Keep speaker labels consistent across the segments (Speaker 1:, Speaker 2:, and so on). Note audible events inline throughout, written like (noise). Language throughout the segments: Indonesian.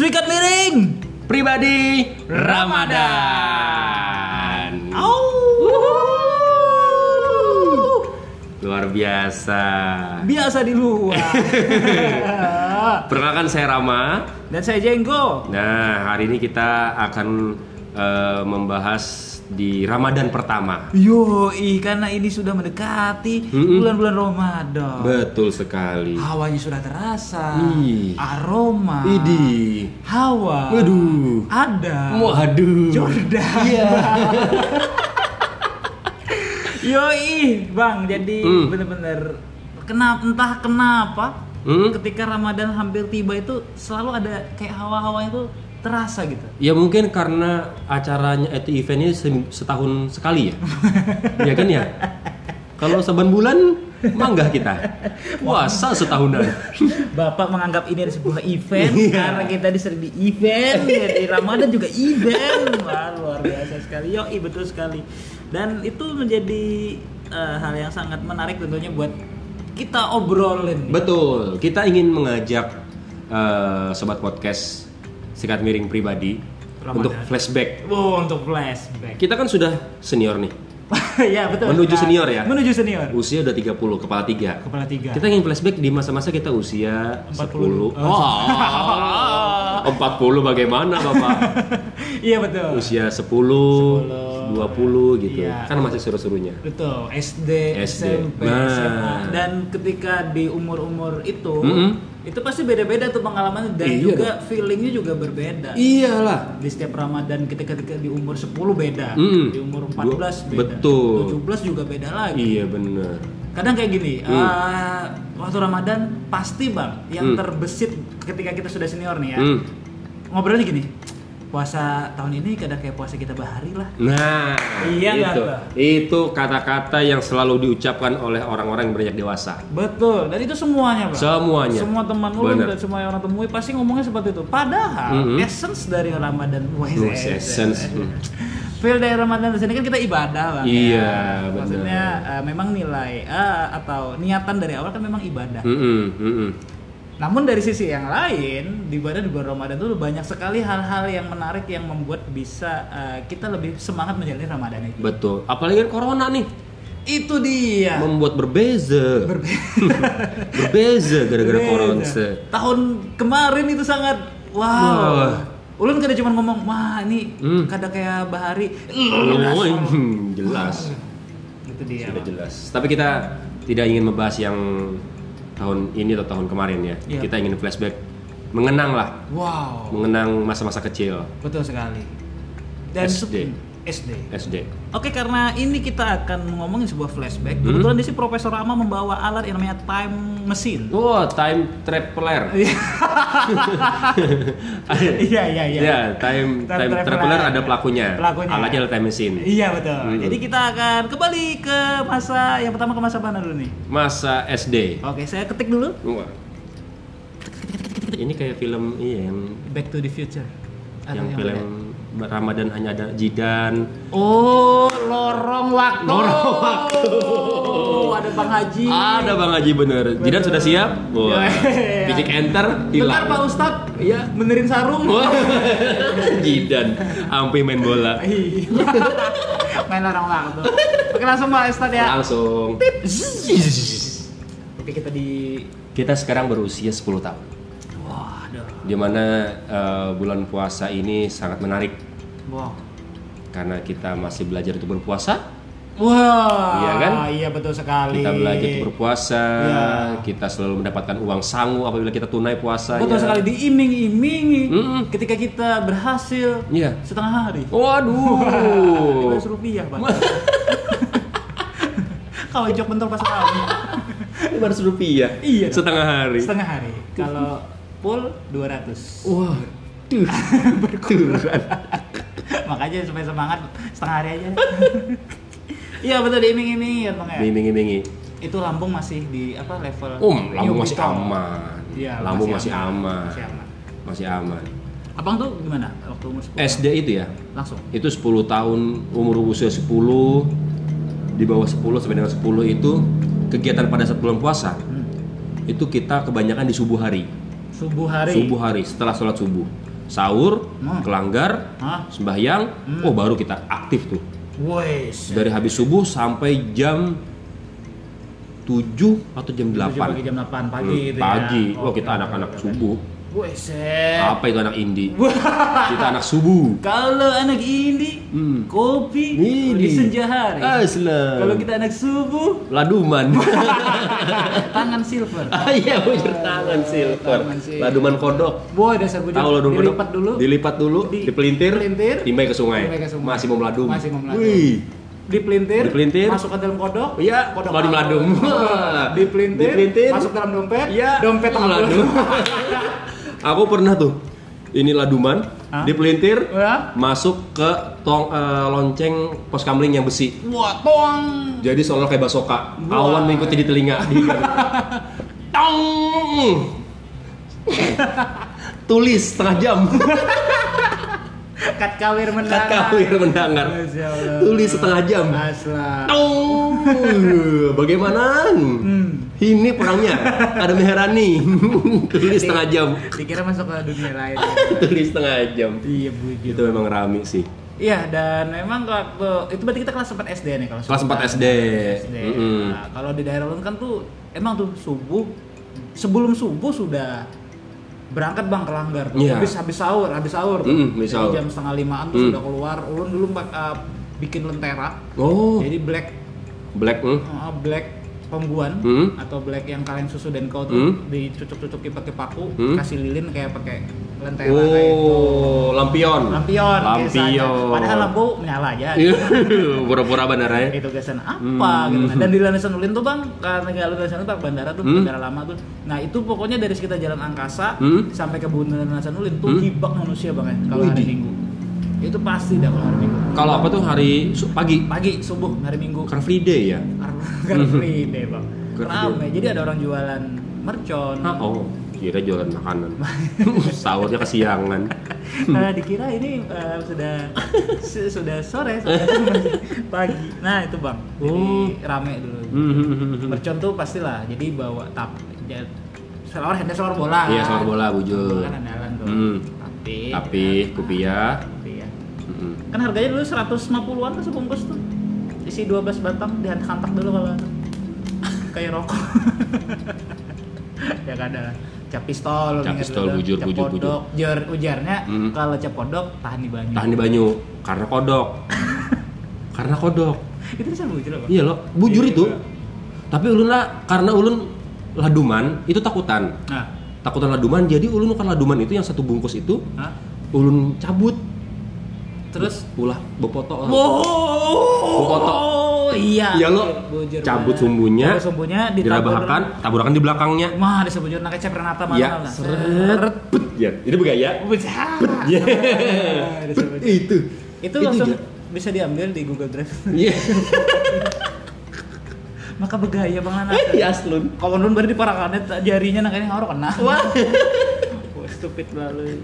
Speaker 1: Suikat miring.
Speaker 2: Pribadi Ramadan.
Speaker 1: Au.
Speaker 2: Luar biasa.
Speaker 1: Biasa di luar. (laughs)
Speaker 2: Perkenalkan saya Rama.
Speaker 1: Dan saya Jenggo.
Speaker 2: Nah, hari ini kita akan eh, membahas di Ramadan pertama.
Speaker 1: Yoi, karena ini sudah mendekati bulan-bulan Ramadan.
Speaker 2: Betul sekali.
Speaker 1: Hawanya sudah terasa.
Speaker 2: Ih.
Speaker 1: Aroma.
Speaker 2: Idi.
Speaker 1: Hawa.
Speaker 2: Waduh.
Speaker 1: Ada.
Speaker 2: Waduh.
Speaker 1: Jordan.
Speaker 2: Iya. (laughs)
Speaker 1: Yoi, Bang. Jadi
Speaker 2: Hmm.
Speaker 1: bener-bener kenapa entah kenapa
Speaker 2: Hmm?
Speaker 1: ketika Ramadan hampir tiba itu selalu ada kayak hawa-hawa itu terasa gitu.
Speaker 2: Ya mungkin karena acaranya itu eventnya se- setahun sekali ya, (laughs) ya kan ya. Kalau seban bulan manggah kita, puasa setahunan.
Speaker 1: Bapak menganggap ini adalah sebuah event
Speaker 2: Iya.
Speaker 1: karena kita disering di event ya, di Ramadan juga event Wah, luar biasa sekali yoi betul sekali dan itu menjadi eh, hal yang sangat menarik tentunya buat kita obrolin
Speaker 2: Betul, kita ingin mengajak eh, sobat podcast sikat miring pribadi
Speaker 1: Ramadan.
Speaker 2: untuk flashback.
Speaker 1: oh untuk flashback
Speaker 2: Kita kan sudah senior nih, (laughs)
Speaker 1: ya betul
Speaker 2: Menuju
Speaker 1: Nah,
Speaker 2: senior ya?
Speaker 1: menuju senior
Speaker 2: usia udah 30, kepala tiga.
Speaker 1: kepala tiga
Speaker 2: Kita ingin flashback di masa-masa kita usia
Speaker 1: 40.
Speaker 2: 10.
Speaker 1: Oh. (laughs)
Speaker 2: Oh, 40 bagaimana Bapak? (laughs)
Speaker 1: iya betul
Speaker 2: usia 10, 20 gitu.
Speaker 1: Iya.
Speaker 2: Kan masih seru-serunya.
Speaker 1: Betul, SD,
Speaker 2: SD.
Speaker 1: SMP,
Speaker 2: Nah.
Speaker 1: SMA dan ketika di umur-umur itu
Speaker 2: Mm-mm.
Speaker 1: itu pasti beda-beda tuh pengalamannya dan
Speaker 2: Iya
Speaker 1: juga feelingnya juga berbeda.
Speaker 2: Iyalah.
Speaker 1: Di setiap Ramadan ketika ketika di umur 10 beda,
Speaker 2: Mm.
Speaker 1: di umur 14
Speaker 2: Dua-
Speaker 1: beda,
Speaker 2: betul.
Speaker 1: 17 juga beda lagi.
Speaker 2: Iya bener.
Speaker 1: Kadang kayak gini,
Speaker 2: Mm.
Speaker 1: eh, waktu Ramadan pasti bang yang
Speaker 2: Mm.
Speaker 1: terbesit ketika kita sudah senior nih ya,
Speaker 2: Hmm.
Speaker 1: ngobrolnya gini, puasa tahun ini kadang kayak puasa kita bahari lah.
Speaker 2: Nah,
Speaker 1: Iya nggak
Speaker 2: itu,
Speaker 1: tuh?
Speaker 2: itu kata-kata yang selalu diucapkan oleh orang-orang yang beranjak dewasa.
Speaker 1: Betul, dan itu semuanya, Pak.
Speaker 2: Semuanya.
Speaker 1: Semua teman
Speaker 2: Bener.
Speaker 1: dan semua yang orang temui pasti ngomongnya seperti itu. Padahal
Speaker 2: Mhm.
Speaker 1: essence dari Ramadan,
Speaker 2: Oh, essence. Hmm. (laughs)
Speaker 1: Feel dari Ramadan di sini kan kita ibadah, Bang.
Speaker 2: Iya,
Speaker 1: ya. Maksudnya eh, memang nilai eh, atau niatan dari awal kan memang ibadah.
Speaker 2: Mm-mm, mm-mm.
Speaker 1: Namun dari sisi yang lain, di ibadah di bulan Ramadan itu banyak sekali hal-hal yang menarik yang membuat bisa eh, kita lebih semangat menjalani Ramadan itu.
Speaker 2: Betul. Apalagi kan corona nih
Speaker 1: Itu dia.
Speaker 2: membuat berbeza. (laughs) berbeza gara-gara corona.
Speaker 1: Tahun kemarin itu sangat wow.
Speaker 2: Wah.
Speaker 1: Ulun kada cuma ngomong, wah ini
Speaker 2: Hmm.
Speaker 1: kada kayak Bahari.
Speaker 2: Oh, jelas.
Speaker 1: Itu dia.
Speaker 2: Sudah jelas. Tapi kita tidak ingin membahas yang tahun ini atau tahun kemarin ya.
Speaker 1: Iya.
Speaker 2: Kita ingin flashback, mengenang lah,
Speaker 1: Wow,
Speaker 2: mengenang masa-masa kecil
Speaker 1: betul sekali. Dan
Speaker 2: SD.
Speaker 1: SD.
Speaker 2: SD.
Speaker 1: Oke, karena ini kita akan ngomongin sebuah flashback.
Speaker 2: Hmm.
Speaker 1: Kebetulan di sini Profesor Rama membawa alat yang namanya time machine.
Speaker 2: Wah, time traveler. (laughs)
Speaker 1: Iya, iya, iya.
Speaker 2: Ya, time
Speaker 1: Time
Speaker 2: time,
Speaker 1: traveler.
Speaker 2: traveler ada pelakunya.
Speaker 1: Pelakunya.
Speaker 2: Alatnya adalah time machine.
Speaker 1: Iya betul.
Speaker 2: Hmm.
Speaker 1: Jadi kita akan kembali ke masa yang pertama ke masa mana dulu nih?
Speaker 2: Masa SD.
Speaker 1: Oke, saya ketik dulu.
Speaker 2: Wah. Ini kayak film iya yang
Speaker 1: Back to the Future.
Speaker 2: Yang
Speaker 1: yang
Speaker 2: film Ramadan hanya ada Jidan.
Speaker 1: Oh, lorong waktu.
Speaker 2: Lorong waktu.
Speaker 1: Oh, ada Bang Haji.
Speaker 2: Ada Bang Haji bener. Jidan sudah siap? Wah.
Speaker 1: Iya.
Speaker 2: Picik enter
Speaker 1: Bentar
Speaker 2: hilang.
Speaker 1: Pak Ustad.
Speaker 2: Iya.
Speaker 1: Benerin sarung. (laughs)
Speaker 2: Jidan sampai main bola.
Speaker 1: Iya. (laughs) Main lorong waktu. Oke, langsung Pak Ustad ya.
Speaker 2: Langsung.
Speaker 1: Oke, kita di
Speaker 2: Kita sekarang berusia 10 tahun.
Speaker 1: Waduh.
Speaker 2: Di mana eh, bulan puasa ini sangat menarik
Speaker 1: Wow.
Speaker 2: karena kita masih belajar untuk berpuasa.
Speaker 1: Wah,
Speaker 2: Iya kan?
Speaker 1: Iya betul sekali.
Speaker 2: Kita belajar untuk berpuasa,
Speaker 1: Iya.
Speaker 2: kita selalu mendapatkan uang sangu apabila kita tunai puasa.
Speaker 1: Betul sekali diiming-imingi
Speaker 2: Mm-mm.
Speaker 1: ketika kita berhasil
Speaker 2: Iya.
Speaker 1: setengah hari.
Speaker 2: Waduh.
Speaker 1: 15 rupiah, Pak. (laughs) Kalau jok bentar pas.
Speaker 2: 500 rupiah.
Speaker 1: Iya.
Speaker 2: Setengah hari.
Speaker 1: Setengah hari. Kalau full 200.
Speaker 2: Wah. Tuh. Berkurang. (laughs)
Speaker 1: Makanya supaya semangat setengah hari aja. (laughs) Iya betul diiming-imingi ya, Bang ya.
Speaker 2: Iming-imingi.
Speaker 1: Itu lambung masih di apa level
Speaker 2: Um, lambung masih aman.
Speaker 1: Iya,
Speaker 2: lambung masih aman.
Speaker 1: Masih aman.
Speaker 2: Masih aman.
Speaker 1: Abang tuh gimana waktu umur 10?
Speaker 2: SD itu ya,
Speaker 1: Langsung.
Speaker 2: itu 10 tahun umur usia 10 di bawah 10 sampai dengan 10 itu kegiatan pada saat bulan puasa
Speaker 1: Hmm.
Speaker 2: itu kita kebanyakan di subuh hari
Speaker 1: Subuh hari.
Speaker 2: subuh hari setelah sholat subuh sahur,
Speaker 1: Hmm.
Speaker 2: kelanggar,
Speaker 1: Hah?
Speaker 2: sembahyang, oh baru kita aktif tuh.
Speaker 1: Wes.
Speaker 2: Dari habis subuh sampai jam 7 atau jam 8.
Speaker 1: pagi jam 8 pagi
Speaker 2: Hmm,
Speaker 1: gitu ya.
Speaker 2: pagi. Oh,
Speaker 1: Oke,
Speaker 2: kita anak-anak
Speaker 1: oke, oke.
Speaker 2: subuh.
Speaker 1: Wes.
Speaker 2: Apa itu anak indie? (laughs) kita anak subuh.
Speaker 1: Kalau anak ini
Speaker 2: Hmm.
Speaker 1: kopi di senja hari.
Speaker 2: Aslam.
Speaker 1: Kalau kita anak subuh
Speaker 2: laduman. (laughs) (laughs)
Speaker 1: tangan silver.
Speaker 2: Ah iya, bujur tangan silver.
Speaker 1: Tangan silver.
Speaker 2: Laduman kodok.
Speaker 1: Boy dasar bujur.
Speaker 2: Tahu laduman kodok?
Speaker 1: Dilipat dulu.
Speaker 2: Dilipat dulu,
Speaker 1: Di-
Speaker 2: dipelintir,
Speaker 1: pelintir,
Speaker 2: timbai ke sungai.
Speaker 1: timbai ke sungai.
Speaker 2: Masih mau meladum.
Speaker 1: Masih mau meladum.
Speaker 2: Wih.
Speaker 1: Dipelintir,
Speaker 2: Dipelintir.
Speaker 1: masuk ke dalam kodok.
Speaker 2: Iya,
Speaker 1: kodok
Speaker 2: kalau di meladum.
Speaker 1: Dipelintir,
Speaker 2: Dipelintir.
Speaker 1: masuk dalam dompet.
Speaker 2: Iya,
Speaker 1: dompet
Speaker 2: meladum. Aku pernah tuh. Ini laduman,
Speaker 1: Hah?
Speaker 2: dipelintir,
Speaker 1: Ya.
Speaker 2: masuk ke tong eh, lonceng pos kamling yang besi.
Speaker 1: Wah, toang.
Speaker 2: Jadi seolah kayak basoka.
Speaker 1: Wah.
Speaker 2: Awan mengikuti di telinga. (laughs) Tong. Tulis setengah jam.
Speaker 1: Kat kawir mendangar.
Speaker 2: Kat kawir mendengar. Tulis setengah jam.
Speaker 1: Asla.
Speaker 2: Tong. Bagaimana?
Speaker 1: Hmm.
Speaker 2: Ini perangnya. Ada Meherani. (laughs) Tulis setengah jam.
Speaker 1: Dikira masuk ke dunia lain. (laughs)
Speaker 2: Tulis setengah jam.
Speaker 1: iya, bujur.
Speaker 2: Itu memang rame sih.
Speaker 1: Iya, dan memang waktu itu berarti kita kelas 4 SD nih kalau
Speaker 2: Kelas 4
Speaker 1: Sultan.
Speaker 2: SD.
Speaker 1: SD.
Speaker 2: Mm-mm.
Speaker 1: Nah, kalau di daerah Ulun kan tuh emang tuh subuh sebelum subuh sudah berangkat bang ke Langgar tuh.
Speaker 2: Iya.
Speaker 1: habis habis sahur habis sahur tuh.
Speaker 2: Mm, habis sahur.
Speaker 1: jam setengah limaan tuh
Speaker 2: Mm.
Speaker 1: sudah keluar ulun dulu uh, bikin lentera
Speaker 2: Oh,
Speaker 1: jadi black
Speaker 2: black. hmm.
Speaker 1: uh, black pembuan
Speaker 2: Hmm.
Speaker 1: atau black yang kalian susu dan kau tuh
Speaker 2: Hmm.
Speaker 1: dicucuk-cucuki pakai paku
Speaker 2: Hmm.
Speaker 1: kasih lilin kayak pakai lentera kayak itu
Speaker 2: Oh, lampion.
Speaker 1: lampion.
Speaker 2: Lampion.
Speaker 1: padahal lampu menyala aja (laughs)
Speaker 2: Pura-pura bandara ya.
Speaker 1: itu gasan apa
Speaker 2: Hmm.
Speaker 1: gitu kan. dan di Landasan Ulin tuh bang karena nggak Landasan Ulin Pak bandara tuh
Speaker 2: Hmm.
Speaker 1: bandara lama tuh nah itu pokoknya dari sekitar jalan angkasa
Speaker 2: Hmm.
Speaker 1: sampai ke bundaran Landasan Ulin tuh
Speaker 2: Hmm.
Speaker 1: hibak manusia bang ya kalau hari. Minggu itu pasti dah kalau hari Minggu
Speaker 2: Kalau apa tuh hari pagi?
Speaker 1: pagi subuh hari Minggu
Speaker 2: Car Free Day ya?
Speaker 1: Car Free Day bang
Speaker 2: Car Free
Speaker 1: rame jadi ada orang jualan mercon
Speaker 2: Hah? Oh, kira jualan makanan. (laughs) Sahurnya kesiangan. (laughs)
Speaker 1: Nah, dikira ini eh, sudah su- sudah sore, sudah pagi. Nah, itu Bang. Jadi
Speaker 2: Oh.
Speaker 1: rame dulu.
Speaker 2: Hmm.
Speaker 1: Mercon tuh pastilah jadi bawa tap ya, selawar handal selawar bola
Speaker 2: Iya, selawar bola, bujur.
Speaker 1: kan andalan tuh
Speaker 2: Hmm.
Speaker 1: tapi
Speaker 2: Tapi kupiah.
Speaker 1: ya
Speaker 2: Mm-mm.
Speaker 1: Kan harganya dulu 150-an tuh sebungkus tuh isi 12 batang dihantak dulu kalau kayak rokok (laughs) ya kan ada cap pistol
Speaker 2: Cap pistol,
Speaker 1: dulu.
Speaker 2: bujur,
Speaker 1: cap
Speaker 2: bujur, bujur.
Speaker 1: podok jar ujarnya
Speaker 2: Hmm.
Speaker 1: kalau cap podok tahan di banyu
Speaker 2: Tahan di banyu karena kodok. (laughs) karena kodok.
Speaker 1: itu bisa bujur apa
Speaker 2: Iya loh, bujur
Speaker 1: Iya,
Speaker 2: itu.
Speaker 1: iya.
Speaker 2: Tapi ulun lah karena ulun laduman itu takutan.
Speaker 1: nah
Speaker 2: Takutan laduman jadi ulun kan laduman itu yang satu bungkus itu
Speaker 1: Hah?
Speaker 2: ulun cabut
Speaker 1: terus
Speaker 2: ulah bepoto lah.
Speaker 1: Oh,
Speaker 2: Foto.
Speaker 1: iya.
Speaker 2: Iya, lo
Speaker 1: Bujur
Speaker 2: cabut
Speaker 1: banget.
Speaker 2: sumbunya,
Speaker 1: Cabut sumbunya
Speaker 2: dirabahkan, taburkan di belakangnya.
Speaker 1: Mah ada sebujur nak kecap Renata mana
Speaker 2: Ya,
Speaker 1: lah.
Speaker 2: seret, put, ya. Itu bergaya.
Speaker 1: Bujur.
Speaker 2: Ya. Itu.
Speaker 1: Itu langsung
Speaker 2: ja-
Speaker 1: bisa diambil di Google Drive.
Speaker 2: Iya. (laughs)
Speaker 1: Maka bergaya bang anak.
Speaker 2: Iya, aslun.
Speaker 1: Kawan nun baru di parakanet jarinya nak ini ngorok kena.
Speaker 2: Wah. (laughs)
Speaker 1: Stupid lalu.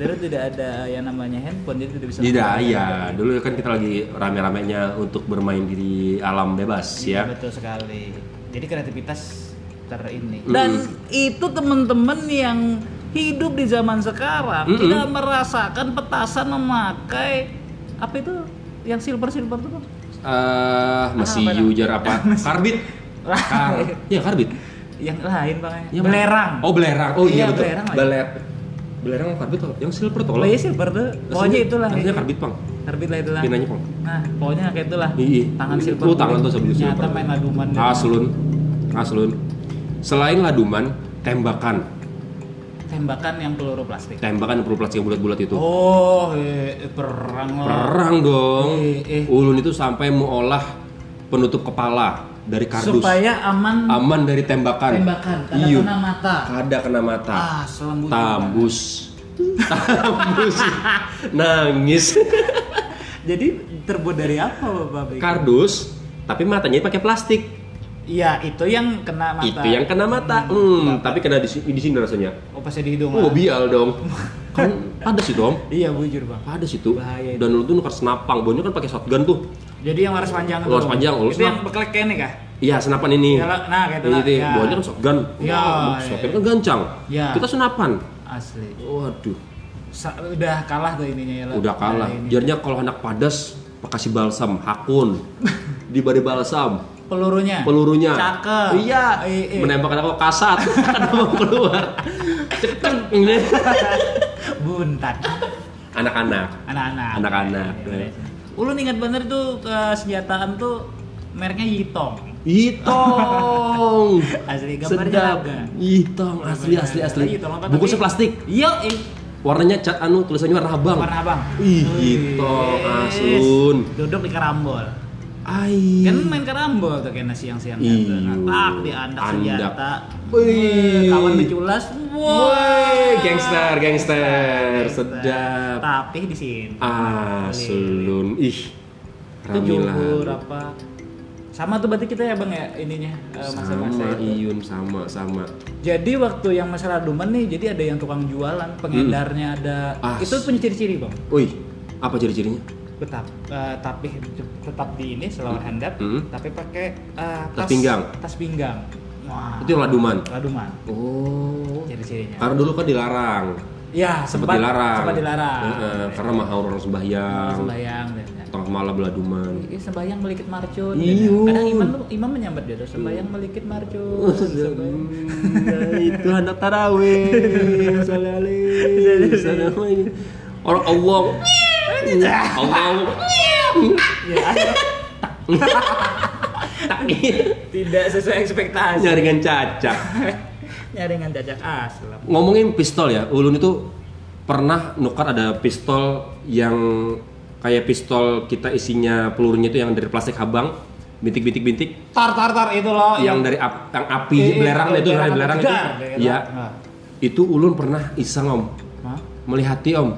Speaker 1: Dulu tidak ada yang namanya handphone jadi tidak bisa.
Speaker 2: Tidak, iya. Dulu kan kita lagi rame-ramenya untuk bermain di alam bebas
Speaker 1: Iya,
Speaker 2: ya.
Speaker 1: betul sekali. Jadi kreativitas ter ini.
Speaker 2: Mm-mm.
Speaker 1: Dan itu teman-teman yang hidup di zaman sekarang
Speaker 2: Mm-mm.
Speaker 1: tidak merasakan petasan memakai apa itu yang silver silver itu Bang?
Speaker 2: Eh, masih
Speaker 1: Apa, Bang?
Speaker 2: ujar apa? (laughs) Karbit. Kar ya karbit.
Speaker 1: yang lain bang
Speaker 2: Ya,
Speaker 1: belerang
Speaker 2: Oh, belerang. Oh iya,
Speaker 1: Iya,
Speaker 2: betul.
Speaker 1: belerang.
Speaker 2: Beler. Belerang karbit tuh. Yang silver tuh
Speaker 1: oh iya silver tuh pokoknya itulah
Speaker 2: Harusnya karbit, Pang.
Speaker 1: karbit lah itulah
Speaker 2: Pinanya, Pang.
Speaker 1: nah pokoknya kayak itulah
Speaker 2: Iya.
Speaker 1: tangan silver
Speaker 2: Oh, tangan tuh sebelum
Speaker 1: nyata
Speaker 2: silver.
Speaker 1: main laduman deh.
Speaker 2: Aslun. Aslun. Selain laduman, tembakan.
Speaker 1: tembakan yang peluru plastik
Speaker 2: Tembakan perlu plastik yang bulat-bulat itu.
Speaker 1: oh eh, perang lah
Speaker 2: Perang dong.
Speaker 1: Eh, eh.
Speaker 2: Ulun itu sampai mau olah penutup kepala dari kardus.
Speaker 1: supaya aman
Speaker 2: Aman dari tembakan.
Speaker 1: tembakan karena
Speaker 2: Iya.
Speaker 1: kena mata
Speaker 2: Kada kena mata.
Speaker 1: ah
Speaker 2: Tambus. Tambus. (laughs) Nangis. (laughs)
Speaker 1: jadi terbuat dari apa bapak?
Speaker 2: Kardus, tapi matanya pakai plastik.
Speaker 1: iya itu yang kena mata
Speaker 2: Itu yang kena mata. Hmm, tapi kena di, di sini rasanya.
Speaker 1: oh pasti di hidung
Speaker 2: Oh,
Speaker 1: lah.
Speaker 2: bial dong. (laughs) kan ada sih, Dom.
Speaker 1: iya bujur bang
Speaker 2: Ada sih tuh.
Speaker 1: Bahaya.
Speaker 2: Dan lu tuh nuker senapang, kan pakai shotgun tuh.
Speaker 1: Jadi yang laras panjang
Speaker 2: Laras panjang, oh,
Speaker 1: itu yang beklek ini kah
Speaker 2: Iya, senapan ini.
Speaker 1: Ya, lah, nah, kayak itu
Speaker 2: Ini
Speaker 1: ya.
Speaker 2: kan shotgun.
Speaker 1: Ya,
Speaker 2: Wah,
Speaker 1: ya.
Speaker 2: shotgun kan gancang.
Speaker 1: Ya.
Speaker 2: Kita senapan.
Speaker 1: asli
Speaker 2: Waduh.
Speaker 1: sa- udah kalah tuh ininya ya.
Speaker 2: Udah kalah. Jadinya kalau anak padas kasih balsam, hakun. (laughs) Diberi balsam,
Speaker 1: Pelurunya.
Speaker 2: pelurunya.
Speaker 1: Cakep.
Speaker 2: Iya.
Speaker 1: Eh, eh.
Speaker 2: Menembak anak kok kasat. (laughs) Kan mau keluar. Ini.
Speaker 1: Buntat.
Speaker 2: Anak-anak.
Speaker 1: Anak-anak.
Speaker 2: Anak-anak.
Speaker 1: Iya, iya, iya. Ulun ingat bener tuh ke senjataan tuh mereknya Yitong.
Speaker 2: Itong. (laughs)
Speaker 1: Asli gambarnya
Speaker 2: Sedap.
Speaker 1: naga.
Speaker 2: Itong asli asli asli.
Speaker 1: Yitong apa
Speaker 2: Bungkusnya
Speaker 1: tapi-
Speaker 2: plastik.
Speaker 1: Iya, eh.
Speaker 2: Warnanya cat anu tulisannya warna abang.
Speaker 1: Warna abang.
Speaker 2: Ih. Yitong asun.
Speaker 1: Duduk di karambol.
Speaker 2: Ai.
Speaker 1: Kan main karambol tuh kayaknya siang-siang gitu. Ngatak di andak senjata.
Speaker 2: Wih.
Speaker 1: Kawan diculas.
Speaker 2: Woi, gangster, gangster,
Speaker 1: Gangster.
Speaker 2: sedap.
Speaker 1: Tapi di sini.
Speaker 2: Asun. Ih.
Speaker 1: Itu juhur
Speaker 2: Ramilan.
Speaker 1: apa? Sama tuh berarti kita ya bang ya ininya eh, masa-masa
Speaker 2: Sama
Speaker 1: itu.
Speaker 2: Iyun sama sama.
Speaker 1: Jadi waktu yang masalah Duman nih, jadi ada yang tukang jualan, pengedarnya ada.
Speaker 2: Hmm. As.
Speaker 1: Itu punya ciri-ciri bang.
Speaker 2: Wih, apa ciri-cirinya?
Speaker 1: Tetap, eh, tapi tetap di ini selawan handap,
Speaker 2: Hmm.
Speaker 1: tapi pakai eh,
Speaker 2: Tas pinggang.
Speaker 1: Tas pinggang. Wah.
Speaker 2: Itu yang laduman.
Speaker 1: Laduman.
Speaker 2: Oh.
Speaker 1: Ciri-cirinya.
Speaker 2: Karena dulu kan dilarang.
Speaker 1: Ya,
Speaker 2: Sempat dilarang.
Speaker 1: Sempat dilarang.
Speaker 2: Heeh, karena mahal orang sembahyang.
Speaker 1: Sembayang dan ya.
Speaker 2: Tengah malam beladuman.
Speaker 1: Iya, sembayang melikit marcun.
Speaker 2: Iyo.
Speaker 1: Kadang imam imam menyambat dia tuh sembayang melikit marcun.
Speaker 2: Nah, itu anak tarawih. (laughs) Salam Orang Allah. Allah.
Speaker 1: Ya, tidak sesuai ekspektasi.
Speaker 2: Nyaringan cacak.
Speaker 1: Nyaringan jajak aslam.
Speaker 2: Ngomongin pistol ya, Ulun itu pernah nukar ada pistol yang kayak pistol kita isinya pelurunya itu yang dari plastik habang, bintik-bintik-bintik,
Speaker 1: Tar tar tar itu loh
Speaker 2: yang dari ap- yang api
Speaker 1: Iya,
Speaker 2: belerang
Speaker 1: iya,
Speaker 2: itu,
Speaker 1: belerang
Speaker 2: belerang
Speaker 1: apa
Speaker 2: itu.
Speaker 1: jedar, belerang.
Speaker 2: Iya.
Speaker 1: Nah.
Speaker 2: Itu Ulun pernah iseng om,
Speaker 1: Hah?
Speaker 2: melihati om,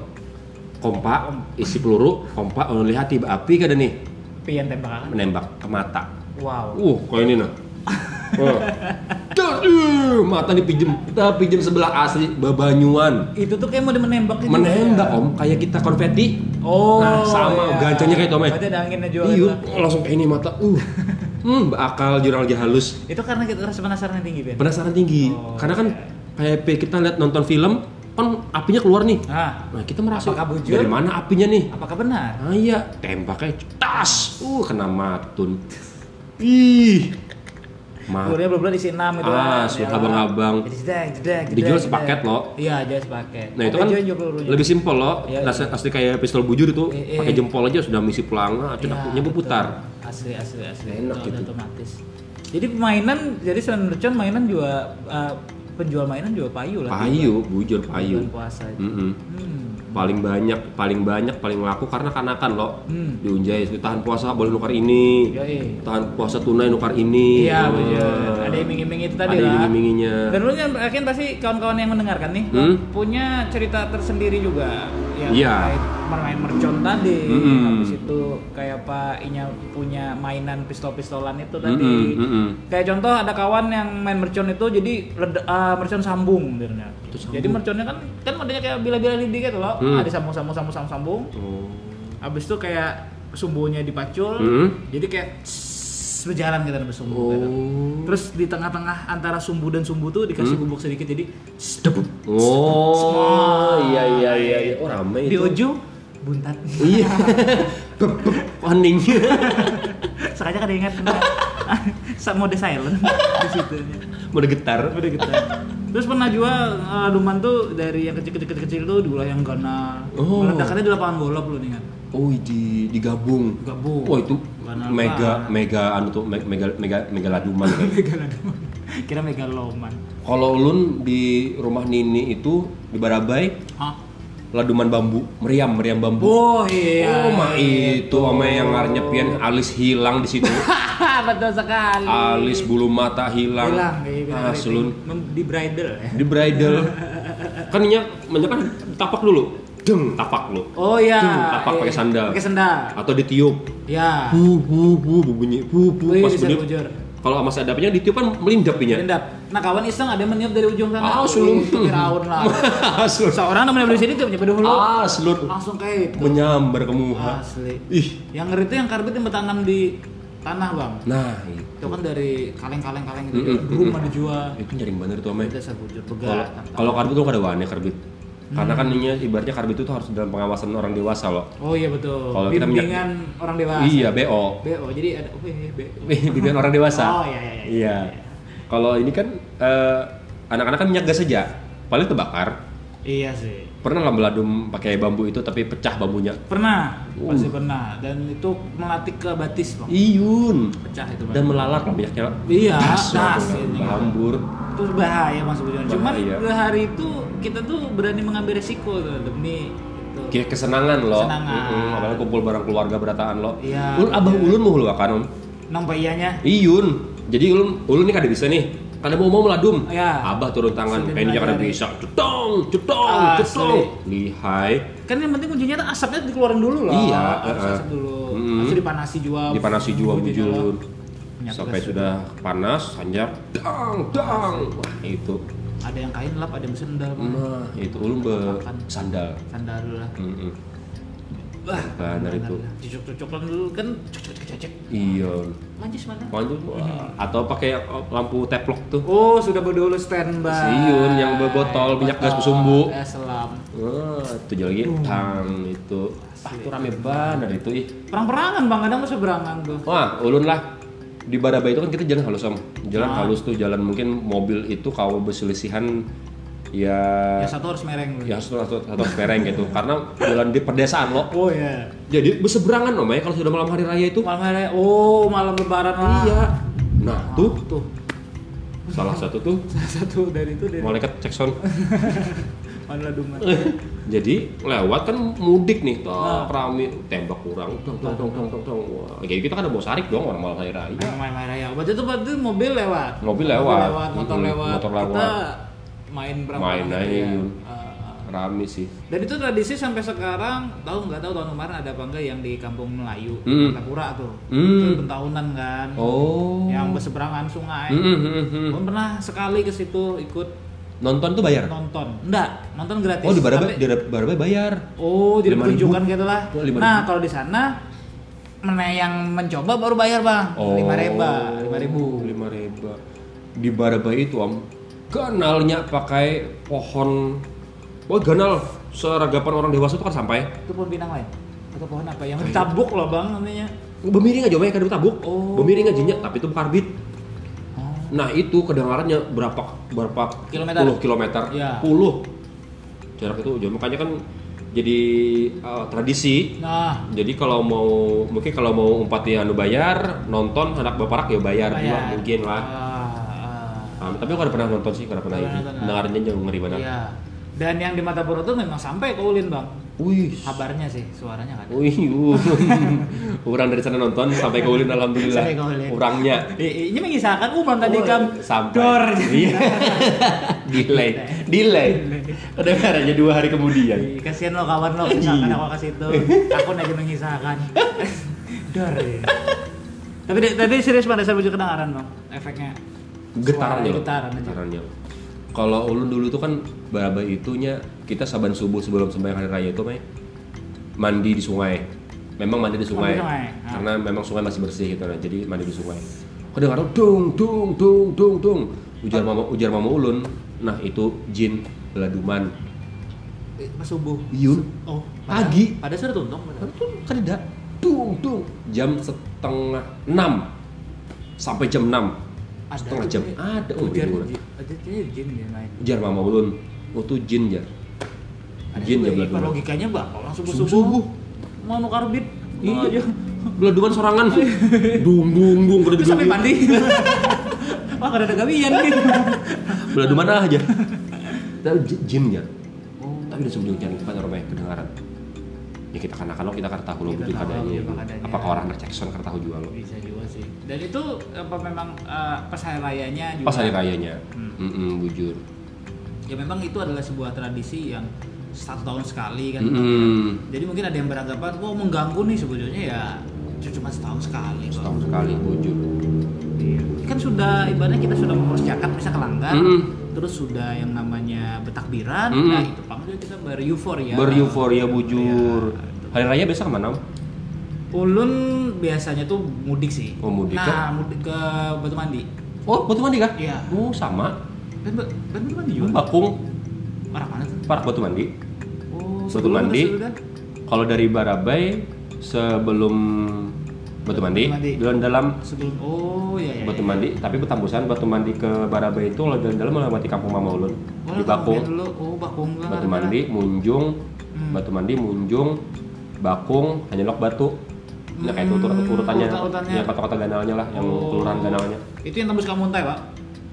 Speaker 2: kompak isi peluru, kompak ulun lihati api kada nih
Speaker 1: Pian tembakan.
Speaker 2: menembak ke mata.
Speaker 1: Wow.
Speaker 2: Uh, kayak ini nah. (laughs) Oh. Uh, mata dipinjem, kita pinjem sebelah asli babanyuan.
Speaker 1: Itu tuh kayak mau menembak gitu.
Speaker 2: Menembak om, kayak kita konfeti.
Speaker 1: Oh.
Speaker 2: Nah, sama, gancangnya kayak ya.
Speaker 1: Berarti ada anginnya juga.
Speaker 2: Iya,
Speaker 1: lah.
Speaker 2: langsung kayak ini mata. Uh. Hmm, akal jurnal lagi halus.
Speaker 1: Itu karena kita rasa penasaran yang tinggi, Ben.
Speaker 2: Penasaran tinggi.
Speaker 1: Oh,
Speaker 2: Karena kan kayak kita lihat nonton film, kan apinya keluar nih.
Speaker 1: Ah,
Speaker 2: Nah, kita merasa
Speaker 1: Apakah bujur?
Speaker 2: dari mana apinya nih?
Speaker 1: apakah benar?
Speaker 2: Ah iya, tembaknya tas. Uh, kena matun. Ih. Mat.
Speaker 1: Telurnya belum isi 6 itu
Speaker 2: Ah,
Speaker 1: kan.
Speaker 2: sudah
Speaker 1: Ya.
Speaker 2: abang-abang. Dijual sepaket loh.
Speaker 1: Iya, jual sepaket.
Speaker 2: Nah itu kan lebih simpel loh.
Speaker 1: Iya,
Speaker 2: Asli, asli kayak pistol bujur itu
Speaker 1: Eh, eh.
Speaker 2: pakai jempol aja sudah misi pelanga,
Speaker 1: Iya,
Speaker 2: cedaknya
Speaker 1: betul. Asli, asli, asli.
Speaker 2: Enak gitu.
Speaker 1: otomatis. Jadi mainan, jadi selain mercon mainan juga uh, penjual mainan juga payu lah.
Speaker 2: Payu, bujur
Speaker 1: Bulan
Speaker 2: payu.
Speaker 1: puasa itu.
Speaker 2: Mm-mm.
Speaker 1: Hmm.
Speaker 2: Paling banyak, paling banyak, paling laku karena kanakan loh.
Speaker 1: Hmm.
Speaker 2: Diunjai, tahan puasa boleh nukar ini.
Speaker 1: Yoi.
Speaker 2: Tahan puasa tunai nukar ini.
Speaker 1: Iya,
Speaker 2: Oh.
Speaker 1: Ada iming-iming itu tadi
Speaker 2: Ada
Speaker 1: lah.
Speaker 2: iming-iminginya.
Speaker 1: Dan lu kan yakin pasti kawan-kawan yang mendengarkan nih
Speaker 2: Hmm?
Speaker 1: punya cerita tersendiri juga yang
Speaker 2: Iya.
Speaker 1: terkait bermain mercon tadi.
Speaker 2: Mm-mm.
Speaker 1: Habis itu kayak Pak Inya punya mainan pistol-pistolan itu tadi.
Speaker 2: Mm-mm.
Speaker 1: Kayak contoh ada kawan yang main mercon itu jadi ah, mercon sambung. Jadi merconnya kan kan modelnya kayak bila-bila lidi gitu loh.
Speaker 2: Hmm.
Speaker 1: Ada sambung-sambung sambung-sambung sambung.
Speaker 2: Oh.
Speaker 1: Habis itu kayak sumbunya dipacul.
Speaker 2: Mm.
Speaker 1: Jadi kayak berjalan kita gitu, bersumbu gitu.
Speaker 2: Oh.
Speaker 1: Terus di tengah-tengah antara sumbu dan sumbu tuh dikasih
Speaker 2: Hmm?
Speaker 1: bubuk sedikit jadi debuk.
Speaker 2: Oh, iya iya iya iya. Oh, rame
Speaker 1: Di
Speaker 2: itu.
Speaker 1: ujung buntat.
Speaker 2: Iya. (laughs) Hening. (laughs)
Speaker 1: Sengaja kada ingat (laughs) mode silent di situ.
Speaker 2: Mode getar.
Speaker 1: Udah gitu. Terus pernah jual uh, duman tuh dari yang kecil-kecil kecil tuh diolah yang ganal.
Speaker 2: Oh.
Speaker 1: Meledakannya di lapangan golf lu nih kan.
Speaker 2: Oh, di digabung.
Speaker 1: Gabung.
Speaker 2: Oh, itu mega mega anu tuh me- mega mega mega laduman kayak.
Speaker 1: Megaloman. Kira megaloman.
Speaker 2: Kalau ulun di rumah Nini itu di Barabai
Speaker 1: Hah?
Speaker 2: Laduman bambu, meriam, meriam bambu.
Speaker 1: Oh iya.
Speaker 2: Oh, mah itu sama yang ngarnya pian alis hilang di situ. (laughs)
Speaker 1: Betul sekali.
Speaker 2: alis bulu mata hilang.
Speaker 1: hilang gitu.
Speaker 2: Aslun.
Speaker 1: Mem- di bridal ya.
Speaker 2: Di bridal. (laughs) kan nya banyak kan tapak dulu. Deng, tapak lu.
Speaker 1: Oh iya.
Speaker 2: Deng, tapak
Speaker 1: Iya,
Speaker 2: pakai sandal.
Speaker 1: Pakai sandal.
Speaker 2: Atau ditiup.
Speaker 1: Ya.
Speaker 2: Hu hu hu bunyi hu hu
Speaker 1: Wih,
Speaker 2: pas
Speaker 1: bisa
Speaker 2: beliau-
Speaker 1: bujur.
Speaker 2: Kalau sama sadapnya ditiup kan melindap pinya.
Speaker 1: Endap. Nah kawan iseng ada meniup dari ujung sana.
Speaker 2: Ah, sulung.
Speaker 1: Itu Firaun lah. (laughs) Seorang namanya dari sini tuh nyampe dulu.
Speaker 2: Aslun.
Speaker 1: Langsung kayak itu.
Speaker 2: Menyambar ke muha.
Speaker 1: Asli.
Speaker 2: Ih.
Speaker 1: Yang ngeri itu yang karbit yang bertanam di tanah bang.
Speaker 2: Nah, itu.
Speaker 1: Itu kan dari kaleng-kaleng-kaleng gitu.
Speaker 2: Mm-mm,
Speaker 1: Di rumah
Speaker 2: mm-mm.
Speaker 1: dijual.
Speaker 2: Itu nyaring bener tuh, Ame.
Speaker 1: Itu
Speaker 2: Kalau karbit tuh kada wani karbit. Karena kan ini ibaratnya karbit itu harus dalam pengawasan orang dewasa loh.
Speaker 1: Oh iya betul.
Speaker 2: Kalau kita
Speaker 1: Bimbingan orang dewasa.
Speaker 2: Iya, BO.
Speaker 1: BO. Jadi ada oh iya BO. (laughs)
Speaker 2: Bimbingan orang dewasa.
Speaker 1: Oh iya iya.
Speaker 2: Iya. Kalau ini kan eh, anak-anak kan minyak gas saja, paling terbakar.
Speaker 1: Iya sih.
Speaker 2: Pernah lah meladum pakai bambu itu tapi pecah bambunya.
Speaker 1: Pernah,
Speaker 2: Uh.
Speaker 1: pasti pernah. Dan itu melatih ke batis, Bang.
Speaker 2: Iyun.
Speaker 1: Pecah itu, Bang.
Speaker 2: Dan melalat lah minyaknya.
Speaker 1: Iya,
Speaker 2: Das,
Speaker 1: das,
Speaker 2: langsung
Speaker 1: ini.
Speaker 2: Hambur.
Speaker 1: Itu bahaya Mas Budiman. Cuman pada hari itu kita tuh berani mengambil resiko tuh demi itu.
Speaker 2: Kayak kesenangan loh.
Speaker 1: Kesenangan.
Speaker 2: Mm-mm, apalagi kumpul bareng keluarga berataan lo.
Speaker 1: Iya.
Speaker 2: Ul abang ulun mau hulu kan om.
Speaker 1: Nampak iyanya?
Speaker 2: Iyun. Jadi ulun ulun ini kada bisa nih. Kada mau mau meladum.
Speaker 1: Iya.
Speaker 2: Abah turun tangan. Eh, ini kada bisa. Cetong, cetong,
Speaker 1: Asli.
Speaker 2: cetong. Lihai.
Speaker 1: Kan yang penting kuncinya tuh asapnya dikeluarin dulu loh.
Speaker 2: Iya,
Speaker 1: harus
Speaker 2: heeh.
Speaker 1: asap dulu.
Speaker 2: Mm.
Speaker 1: Harus dipanasi juga.
Speaker 2: Dipanasi juga bujur.
Speaker 1: Minyak
Speaker 2: Sampai
Speaker 1: gas.
Speaker 2: sudah panas, sanjap. Dang, dang. Wah, itu.
Speaker 1: Ada yang kain lap, ada yang sendal.
Speaker 2: Nah, itu ulun be sandal.
Speaker 1: Sandal dulu lah.
Speaker 2: Mm-mm.
Speaker 1: Wah,
Speaker 2: Benar itu.
Speaker 1: Cucuk-cucukan dulu kan cocok-cocok.
Speaker 2: Iya.
Speaker 1: Mancis mana?
Speaker 2: Wah. atau pakai lampu teplok tuh.
Speaker 1: Oh, sudah berdulu standby.
Speaker 2: Siun, yang berbotol minyak gas bersumbu.
Speaker 1: Eh, selam.
Speaker 2: Wah, itu juga lagi tang itu. Ah, itu rame banget itu ih.
Speaker 1: Perang-perangan bang, kadang masih berangan tuh.
Speaker 2: Wah, ulun lah di Badaba itu kan kita jalan halus om. Jalan
Speaker 1: Ah.
Speaker 2: halus tuh jalan mungkin mobil itu kalau berselisihan ya
Speaker 1: Ya satu harus mereng
Speaker 2: ya satu satu satu harus pereng gitu karena jalan di pedesaan loh.
Speaker 1: Oh iya.
Speaker 2: Jadi berseberangan om ya kalau sudah malam hari raya itu.
Speaker 1: Malam hari, oh malam lebaran lah.
Speaker 2: Iya. Nah, tuh
Speaker 1: tuh.
Speaker 2: salah satu tuh (laughs)
Speaker 1: Salah satu dari itu dari
Speaker 2: malaikat cek (laughs) (laughs) Jadi lewat kan mudik nih, toh
Speaker 1: Nah.
Speaker 2: rame tembak kurang, tong tong tong tong tong tong. Wah, kayak kita kan ada bawa sarik dong orang malam hari raya.
Speaker 1: Main main raya. Waktu itu waktu mobil lewat.
Speaker 2: Mobil lewat.
Speaker 1: motor
Speaker 2: Mm-mm,
Speaker 1: lewat.
Speaker 2: motor lewat.
Speaker 1: Kita main berapa?
Speaker 2: Main aja,
Speaker 1: ya. Ah.
Speaker 2: Rame sih.
Speaker 1: Dan itu tradisi sampai sekarang tahu nggak tahu tahun kemarin ada apa enggak yang di kampung Melayu,
Speaker 2: Hmm.
Speaker 1: Martapura tuh.
Speaker 2: Hmm.
Speaker 1: Itu bentahunan kan.
Speaker 2: Oh.
Speaker 1: Yang berseberangan sungai.
Speaker 2: Mm, mm, mm, mm.
Speaker 1: Gua pernah sekali ke situ ikut
Speaker 2: Nonton tuh bayar.
Speaker 1: nonton. Enggak, nonton gratis.
Speaker 2: Oh di Baraba,
Speaker 1: Tapi-
Speaker 2: di Baraba bayar.
Speaker 1: Oh, jadi
Speaker 2: 5.000.
Speaker 1: pertunjukan gitu lah.
Speaker 2: Oh, 5.000.
Speaker 1: Nah, kalau di sana mana yang mencoba baru bayar, Bang.
Speaker 2: Oh.
Speaker 1: Lima riba, lima ribu.
Speaker 2: Lima ribu. Di Baraba itu om, ganalnya pakai pohon. Oh ganal seragapan orang dewasa itu kan sampai.
Speaker 1: Itu pohon pinang lain. Atau pohon apa? Yang ditabuk loh, Bang, namanya.
Speaker 2: Bemiring aja, kan tabuk.
Speaker 1: Oh.
Speaker 2: Bemiring aja, tapi itu karbit. Nah itu kedengarannya berapa berapa
Speaker 1: Kilometer?
Speaker 2: puluh kilometer,
Speaker 1: Iya.
Speaker 2: puluh jarak itu jauh makanya kan jadi uh, tradisi.
Speaker 1: Nah,
Speaker 2: Jadi kalau mau mungkin kalau mau umpati anu bayar nonton anak baparak ya bayar, juga
Speaker 1: bayar.
Speaker 2: mungkin lah.
Speaker 1: Ah, ah.
Speaker 2: Um, tapi aku ada pernah nonton sih, kada pernah ini.
Speaker 1: nonton,
Speaker 2: Dengarnya jauh ngeri banget.
Speaker 1: Iya. Dan yang di Matapura tuh memang sampai ke Ulin, Bang.
Speaker 2: Wih.
Speaker 1: Kabarnya sih, suaranya kan.
Speaker 2: Wih, uh. orang dari sana nonton sampai ke Ulin alhamdulillah.
Speaker 1: Sampai ke Ulin.
Speaker 2: Orangnya
Speaker 1: ini mengisahkan umam tadi
Speaker 2: Oh,
Speaker 1: kam
Speaker 2: sampai.
Speaker 1: dor.
Speaker 2: Iya. delay, delay. Kedengarannya dua hari kemudian.
Speaker 1: Ih, Kasihan lo kawan lo, misalkan
Speaker 2: Iya.
Speaker 1: aku kasih itu. Aku aja mengisahkan. Dor. ya. Tapi tadi serius pada saya bujuk kedengaran bang, efeknya.
Speaker 2: Getarannya
Speaker 1: aja.
Speaker 2: Getarannya. Kalau ulun dulu tuh kan baraba itunya kita saban subuh sebelum sembahyang hari raya itu Mai, mandi di sungai. Memang mandi di sungai.
Speaker 1: Mandi di sungai, ah.
Speaker 2: Karena memang sungai masih bersih gitu nah. Jadi mandi di sungai. Kedengaran dung dung dung dung dung. Ujar mama ujar mama ulun. Nah, itu jin beladuman.
Speaker 1: Eh, Pas subuh.
Speaker 2: Iyun.
Speaker 1: Oh,
Speaker 2: Pagi.
Speaker 1: Pada tuntung. pada.
Speaker 2: Kan kan tidak. Dung dung. Jam setengah enam sampai jam enam.
Speaker 1: Ada
Speaker 2: Setengah jam.
Speaker 1: Ji.
Speaker 2: Ada, oh,
Speaker 1: Ujar
Speaker 2: iya.
Speaker 1: jin. Ada jin jin dia main.
Speaker 2: Ujar mama ulun. Oh tuh jin jar.
Speaker 1: Ada
Speaker 2: Jin ya
Speaker 1: ya,
Speaker 2: beladuman.
Speaker 1: logikanya bang, orang subuh subuh. Mau nu karbit.
Speaker 2: Iya. Beladuman sorangan. (laughs) dung dung dung
Speaker 1: Terus sampai mandi. (laughs) Wah, kada ada gawian nih.
Speaker 2: Beladuman aja. Tapi j- jin ya.
Speaker 1: Oh,
Speaker 2: Tapi udah sebelum jangan kita nyoromeh kedengaran. Ya kita kan akan kita kada tahu lo
Speaker 1: tahu
Speaker 2: kadanya. Apakah orang anak Jackson kada tahu juga lo.
Speaker 1: bisa. Dan itu apa memang eh, pas hari rayanya juga.
Speaker 2: Pas hari rayanya.
Speaker 1: Hmm.
Speaker 2: Mm-mm, bujur.
Speaker 1: Ya memang itu adalah sebuah tradisi yang satu tahun sekali kan.
Speaker 2: Mm-mm.
Speaker 1: Jadi mungkin ada yang beranggapan, wah mengganggu nih sebetulnya ya cuma setahun sekali. Bang.
Speaker 2: Setahun sekali bujur.
Speaker 1: Iya. Kan sudah ibaratnya kita sudah zakat bisa kelanggar.
Speaker 2: Mm-mm.
Speaker 1: Terus sudah yang namanya bertakbiran,
Speaker 2: Mm-mm.
Speaker 1: nah itu panggil kita bereuforia.
Speaker 2: Bereuforia bujur.
Speaker 1: Iya.
Speaker 2: Hari raya besok ke mana?
Speaker 1: Ulun biasanya tuh mudik sih.
Speaker 2: Oh, mudik
Speaker 1: Nah, mudik ke Batu Mandi.
Speaker 2: Oh, Batu Mandi kah?
Speaker 1: Iya.
Speaker 2: Oh, sama.
Speaker 1: Dan, dan Batu Mandi juga.
Speaker 2: Bakung.
Speaker 1: Parah mana tuh?
Speaker 2: Park Batu Mandi.
Speaker 1: Oh,
Speaker 2: Batu Mandi. Kalau dari Barabai sebelum Batu Mandi,
Speaker 1: Mandi.
Speaker 2: dalam dalam
Speaker 1: Sebelum oh ya ya.
Speaker 2: Batu
Speaker 1: ya.
Speaker 2: Mandi, tapi petambusan Batu Mandi ke Barabai itu kalau dalam dalam melewati Kampung Mama Ulun
Speaker 1: Oh,
Speaker 2: di Bakung.
Speaker 1: kampian dulu. Oh, Bakung.
Speaker 2: Batu Mandi, Munjung,
Speaker 1: Hmm.
Speaker 2: Batu Mandi, Munjung, Bakung, Hanyalok Batu. Nah kayak itu urut-
Speaker 1: Hmm,
Speaker 2: urutannya,
Speaker 1: urutan-urutannya.
Speaker 2: ya kota-kota ganalnya lah, yang
Speaker 1: Oh.
Speaker 2: kelurahan ganalnya.
Speaker 1: Itu yang tembus Kamuntai, Pak.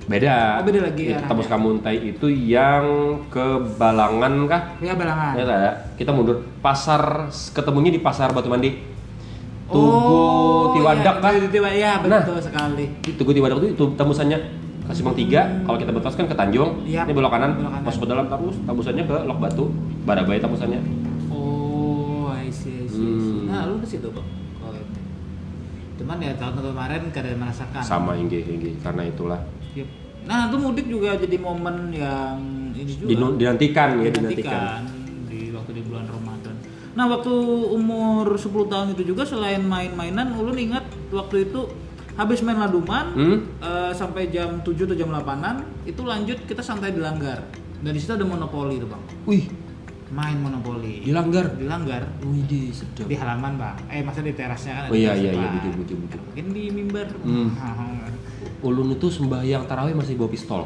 Speaker 2: Beda.
Speaker 1: Oh, beda lagi
Speaker 2: Ya. Tembus Kamuntai itu yang ke Balangan kah?
Speaker 1: Ya balangan.
Speaker 2: Ya ada. Kita mundur. Pasar ketemunya di Pasar Batu Mandi. Tugu
Speaker 1: Oh,
Speaker 2: Tiwadak
Speaker 1: iya, Tiwadak, ya
Speaker 2: Nah.
Speaker 1: betul sekali.
Speaker 2: Di Tugu Tiwadak itu, itu tembusannya ke Simpang 3. Kalau kita betos kan ke Tanjung.
Speaker 1: Iya.
Speaker 2: Ini belok kanan,
Speaker 1: Belok kanan.
Speaker 2: masuk ke dalam terus. Tembusannya ke Lok Batu. Barabai tembusannya.
Speaker 1: Oh, I see, I see.
Speaker 2: Hmm.
Speaker 1: Nah, lu di situ, Pak. Cuman ya tahun kemarin kada merasakan.
Speaker 2: Sama Inggi, Inggi. Karena itulah.
Speaker 1: Yep. Nah, itu mudik juga jadi momen yang ini juga.
Speaker 2: Dinu- dinantikan ya, dinantikan.
Speaker 1: dinantikan di waktu di bulan Ramadan. Nah, waktu umur 10 tahun itu juga selain main-mainan, ulun ingat waktu itu habis main laduman
Speaker 2: Hmm?
Speaker 1: eh, sampai jam 7 atau jam 8-an itu lanjut kita santai di Langgar. Dan di situ ada monopoli tuh, Bang.
Speaker 2: Wih,
Speaker 1: Main monopoli.
Speaker 2: dilanggar.
Speaker 1: Di Langgar.
Speaker 2: Wih, sedap.
Speaker 1: Di halaman, Bang. Eh, masa di terasnya kan
Speaker 2: Oh iya iya iya, bujur bujur bujur.
Speaker 1: Mungkin di mimbar.
Speaker 2: Hmm. (laughs) Ulun itu sembahyang tarawih masih bawa pistol.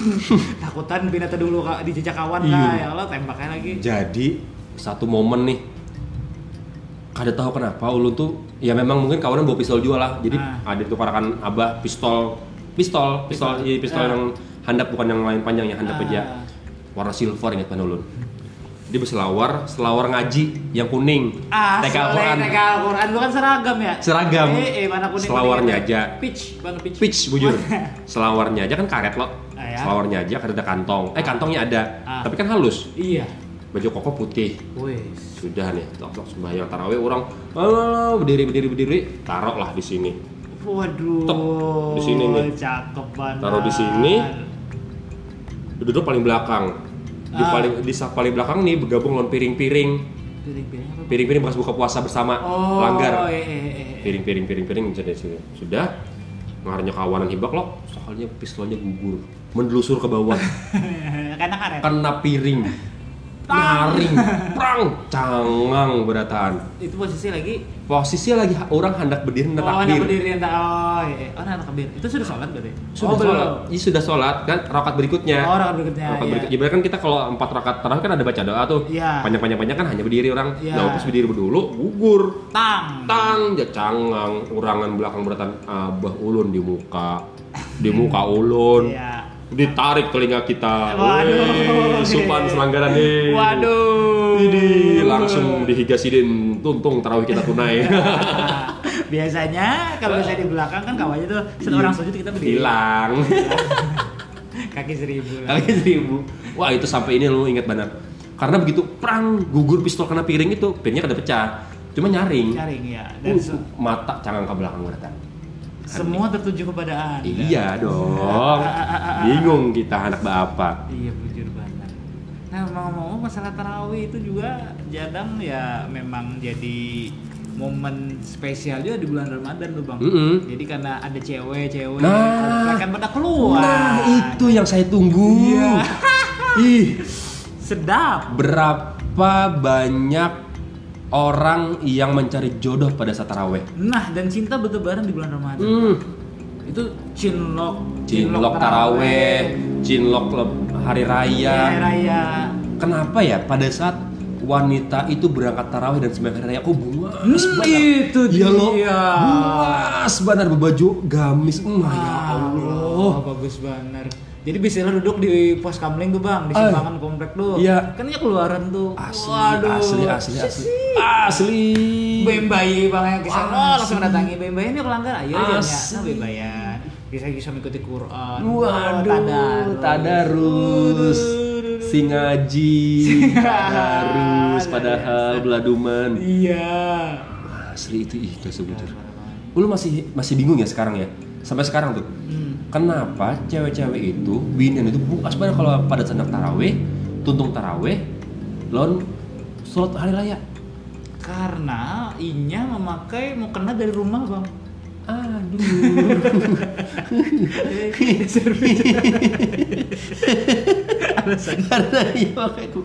Speaker 2: (laughs)
Speaker 1: Takutan binatang dulu di jejak kawan
Speaker 2: Iya.
Speaker 1: lah ya Allah tembaknya lagi.
Speaker 2: Jadi satu momen nih kada tahu kenapa ulun tuh ya memang mungkin kawanan bawa pistol juga lah jadi
Speaker 1: Ah.
Speaker 2: ada itu parakan abah pistol pistol pistol
Speaker 1: Pistol.
Speaker 2: iya, pistol
Speaker 1: Ah.
Speaker 2: yang handap bukan yang lain panjang ya handap
Speaker 1: Ah.
Speaker 2: aja warna silver ingat kan ulun dia berselawar selawar ngaji yang kuning
Speaker 1: Ah,
Speaker 2: TK Al-Quran
Speaker 1: TK Al-Quran bukan seragam ya?
Speaker 2: Seragam.
Speaker 1: Eh, eh mana kuning
Speaker 2: Selawarnya aja.
Speaker 1: Peach, mana peach?
Speaker 2: pitch bujur (laughs) selawarnya aja kan karet loh
Speaker 1: Ah, ya.
Speaker 2: selawarnya aja kan ada kantong eh kantongnya ada
Speaker 1: Ah.
Speaker 2: tapi kan halus
Speaker 1: Iya.
Speaker 2: baju koko putih
Speaker 1: Wes.
Speaker 2: sudah nih tok tok sembahyang tarawih orang "Ah, berdiri berdiri berdiri taruh lah di sini
Speaker 1: Waduh.
Speaker 2: Tok, di sini nih.
Speaker 1: Cakep banget.
Speaker 2: Taruh di sini. duduk paling belakang di
Speaker 1: Ah.
Speaker 2: paling di sak paling belakang nih bergabung lawan piring-piring.
Speaker 1: Piring-piring apa?
Speaker 2: piring-piring bekas buka puasa bersama
Speaker 1: Oh,
Speaker 2: langgar.
Speaker 1: eh, eh, eh, eh.
Speaker 2: piring-piring piring-piring sudah. Sudah. Sudah ngarnya kawanan hibak loh. Soalnya pistolnya gugur. Mendelusur ke bawah. (laughs)
Speaker 1: Karena karet.
Speaker 2: kena piring. Nyaring (laughs) prang. Cangang beratan
Speaker 1: Itu posisi lagi
Speaker 2: posisinya lagi orang hendak berdiri hendak
Speaker 1: Oh,
Speaker 2: takbir
Speaker 1: berdiri yang tak oh, iya. oh, anak kabir. Itu sudah sholat berarti?
Speaker 2: sudah
Speaker 1: oh,
Speaker 2: sholat
Speaker 1: belum.
Speaker 2: Iya, sudah sholat kan rakaat berikutnya
Speaker 1: Oh, rakaat berikutnya,
Speaker 2: rakaat
Speaker 1: iya.
Speaker 2: berikutnya Ibarat kan kita kalau empat rakaat tarawih kan ada baca doa tuh
Speaker 1: Iya.
Speaker 2: panjang-panjang panjang kan hanya berdiri orang
Speaker 1: Iya.
Speaker 2: nah pas berdiri dulu gugur
Speaker 1: Tang.
Speaker 2: tang ya cangang urangan belakang beratan abah ulun di muka di muka ulun
Speaker 1: Iya.
Speaker 2: Ditarik telinga kita
Speaker 1: Waduh.
Speaker 2: Weh, supan selanggaran nih
Speaker 1: Waduh.
Speaker 2: ini langsung dihigasidin tuntung tarawih kita tunai (laughs)
Speaker 1: Biasanya kalau saya di belakang kan kawannya tuh set orang sujud kita berdiri.
Speaker 2: hilang (laughs)
Speaker 1: Kaki seribu lah.
Speaker 2: kali seribu wah itu sampai ini lu ingat benar karena begitu perang gugur pistol kena piring itu pinnya kada pecah cuma nyaring
Speaker 1: Nyaring ya. Dan
Speaker 2: Uh, mata cangang ke belakang beratan
Speaker 1: semua tertuju kepada Anda.
Speaker 2: iya dong bingung kita anak bapak
Speaker 1: Iya bujur banget. Nah ngomong-ngomong masalah tarawih itu juga jadang ya memang jadi momen spesial juga di bulan Ramadan tuh bang.
Speaker 2: Mm-mm.
Speaker 1: Jadi karena ada cewek-cewek
Speaker 2: Nah.
Speaker 1: komplek kan pada keluar.
Speaker 2: nah itu yang saya tunggu
Speaker 1: Iya.
Speaker 2: ih
Speaker 1: sedap.
Speaker 2: berapa banyak orang yang mencari jodoh pada saat taraweh
Speaker 1: Nah dan cinta bertebaran di bulan Ramadan.
Speaker 2: hmm.
Speaker 1: Itu cinlok,
Speaker 2: cinlok taraweh cinlok hari raya
Speaker 1: Hari raya.
Speaker 2: Kenapa ya pada saat wanita itu berangkat tarawih dan sembahyang hari raya kok buas
Speaker 1: Hmm, itu
Speaker 2: Iya loh.
Speaker 1: dia.
Speaker 2: Buas benar berbaju gamis. Hmm, ya Allah.
Speaker 1: Oh, bagus banget. Jadi bisa lo duduk di pos kamling tuh bang, di
Speaker 2: Ah.
Speaker 1: simpangan komplek tuh.
Speaker 2: Iya.
Speaker 1: Kan ya keluaran tuh.
Speaker 2: Asli,
Speaker 1: Waduh.
Speaker 2: asli, asli, asli. Asli.
Speaker 1: Bem bayi bang yang kisah oh, langsung datangi bem bayi ini pelanggar ayo aja
Speaker 2: Asli.
Speaker 1: nah bem bayan bisa bisa mengikuti Quran
Speaker 2: Waduh,
Speaker 1: tadarus.
Speaker 2: tadarus.
Speaker 1: Waduh.
Speaker 2: Si ngaji, (laughs) tadarus, padahal beladuman.
Speaker 1: iya
Speaker 2: Asli itu ih, gak sebujur. Lu masih masih bingung ya sekarang ya? Sampai sekarang tuh.
Speaker 1: Hmm.
Speaker 2: Kenapa cewek-cewek itu binian itu buas banget kalau pada sedang taraweh, tuntung taraweh, lon sholat hari raya.
Speaker 1: karena inya memakai mau kena dari rumah bang
Speaker 2: Aduh.
Speaker 1: Bujur.
Speaker 2: Karena iya makanya aku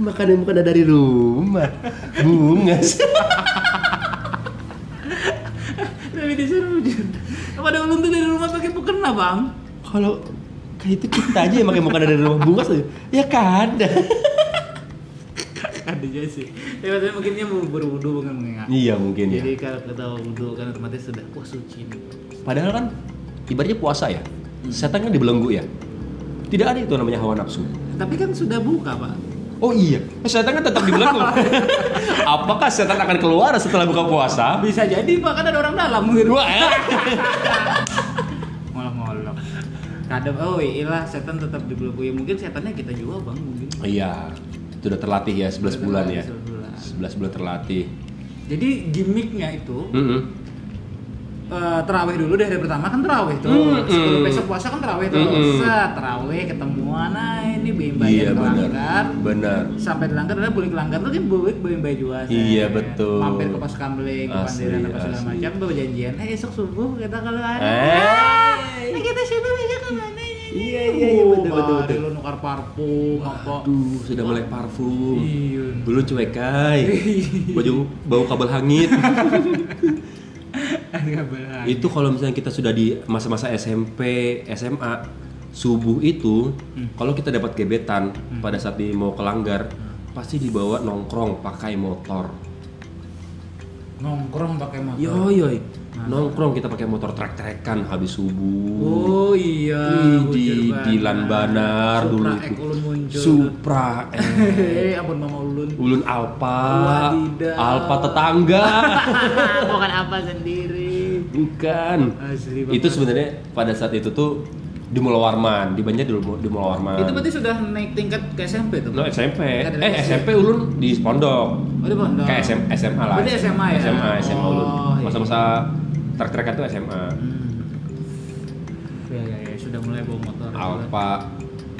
Speaker 2: makanan bukan dari rumah bunga
Speaker 1: Tapi di sana lucu. Pada ulun tuh dari rumah pakai mukena bang.
Speaker 2: kalau kayak itu kita aja yang pakai makanan dari rumah bunga saja ya kada
Speaker 1: Ada aja sih. Ya maksudnya mungkin dia mau berwudu bukan mengingat.
Speaker 2: iya mungkin ya
Speaker 1: Jadi kalau kita wudu kan otomatis sudah wah suci nih.
Speaker 2: padahal kan ibaratnya puasa ya setan kan dibelenggu ya tidak ada itu namanya hawa nafsu
Speaker 1: Tapi kan sudah buka pak.
Speaker 2: Oh iya, setan kan tetap dibelenggu. (laughs) Apakah setan akan keluar setelah buka puasa?
Speaker 1: Bisa jadi pak kan ada orang dalam mungkin.
Speaker 2: Wah, (laughs) eh.
Speaker 1: Ngolok-ngolok. Kadang oh iya setan tetap dibelenggu. Ya, mungkin setannya kita juga bang mungkin.
Speaker 2: Iya, sudah terlatih ya 11 bulan ya.
Speaker 1: 11 bulan.
Speaker 2: 11 bulan terlatih.
Speaker 1: Jadi gimmicknya itu
Speaker 2: Mm-mm.
Speaker 1: Eh, terawih dulu dari hari pertama kan terawih tuh.
Speaker 2: Mm-mm.
Speaker 1: Sebelum besok puasa kan terawih tuh.
Speaker 2: Mm-mm.
Speaker 1: Set, terawih ketemuan nah ini bimba
Speaker 2: Iya
Speaker 1: yang
Speaker 2: benar.
Speaker 1: Sampai dilanggar adalah boleh kelanggar tuh kan boleh bimba juga. Set.
Speaker 2: Iya, betul.
Speaker 1: Mampir ke pos kamling, ke pandiran apa segala macam berjanjian. Eh esok subuh kita kalau ada.
Speaker 2: Eh.
Speaker 1: Eh, kita situ aja ke mana?
Speaker 2: Iya, iya, iya, betul, betul, betul.
Speaker 1: Lu nukar parfum apa?
Speaker 2: Sudah mulai parfum.
Speaker 1: Iya.
Speaker 2: Belum cuekai. (laughs) Baju bau kabel hangit. (laughs) Itu kalau misalnya kita sudah di masa-masa SMP, SMA, subuh itu kalau kita dapat gebetan pada saat di mau kelanggar pasti dibawa nongkrong pakai motor.
Speaker 1: nongkrong pakai motor.
Speaker 2: Yo yo, nongkrong kita pakai motor trek-trekan habis subuh.
Speaker 1: Oh iya.
Speaker 2: Ih, di
Speaker 1: bujur
Speaker 2: Dilan Banar
Speaker 1: Supra
Speaker 2: dulu itu.
Speaker 1: ulun muncul.
Speaker 2: Supra, (laughs) eh,
Speaker 1: ampun mama ulun.
Speaker 2: ulun Alpa. Alpa tetangga. (laughs)
Speaker 1: Bukan apa sendiri.
Speaker 2: Bukan.
Speaker 1: Asli
Speaker 2: Itu sebenarnya pada saat itu tuh di Mula Warman, di Banjar di, di Mula Warman.
Speaker 1: Itu berarti sudah naik tingkat ke SMP tuh?
Speaker 2: No SMP.
Speaker 1: Kan
Speaker 2: Eh. SMP ulun di Pondok.
Speaker 1: Oh, di pondok.
Speaker 2: Kayak SM, SMA lah.
Speaker 1: Berarti SMA ya?
Speaker 2: SMA, SMA ulun.
Speaker 1: Oh, iya.
Speaker 2: Masa-masa trek-trekan tuh SMA.
Speaker 1: Hmm. Ya, ya, ya, sudah mulai bawa motor.
Speaker 2: Alfa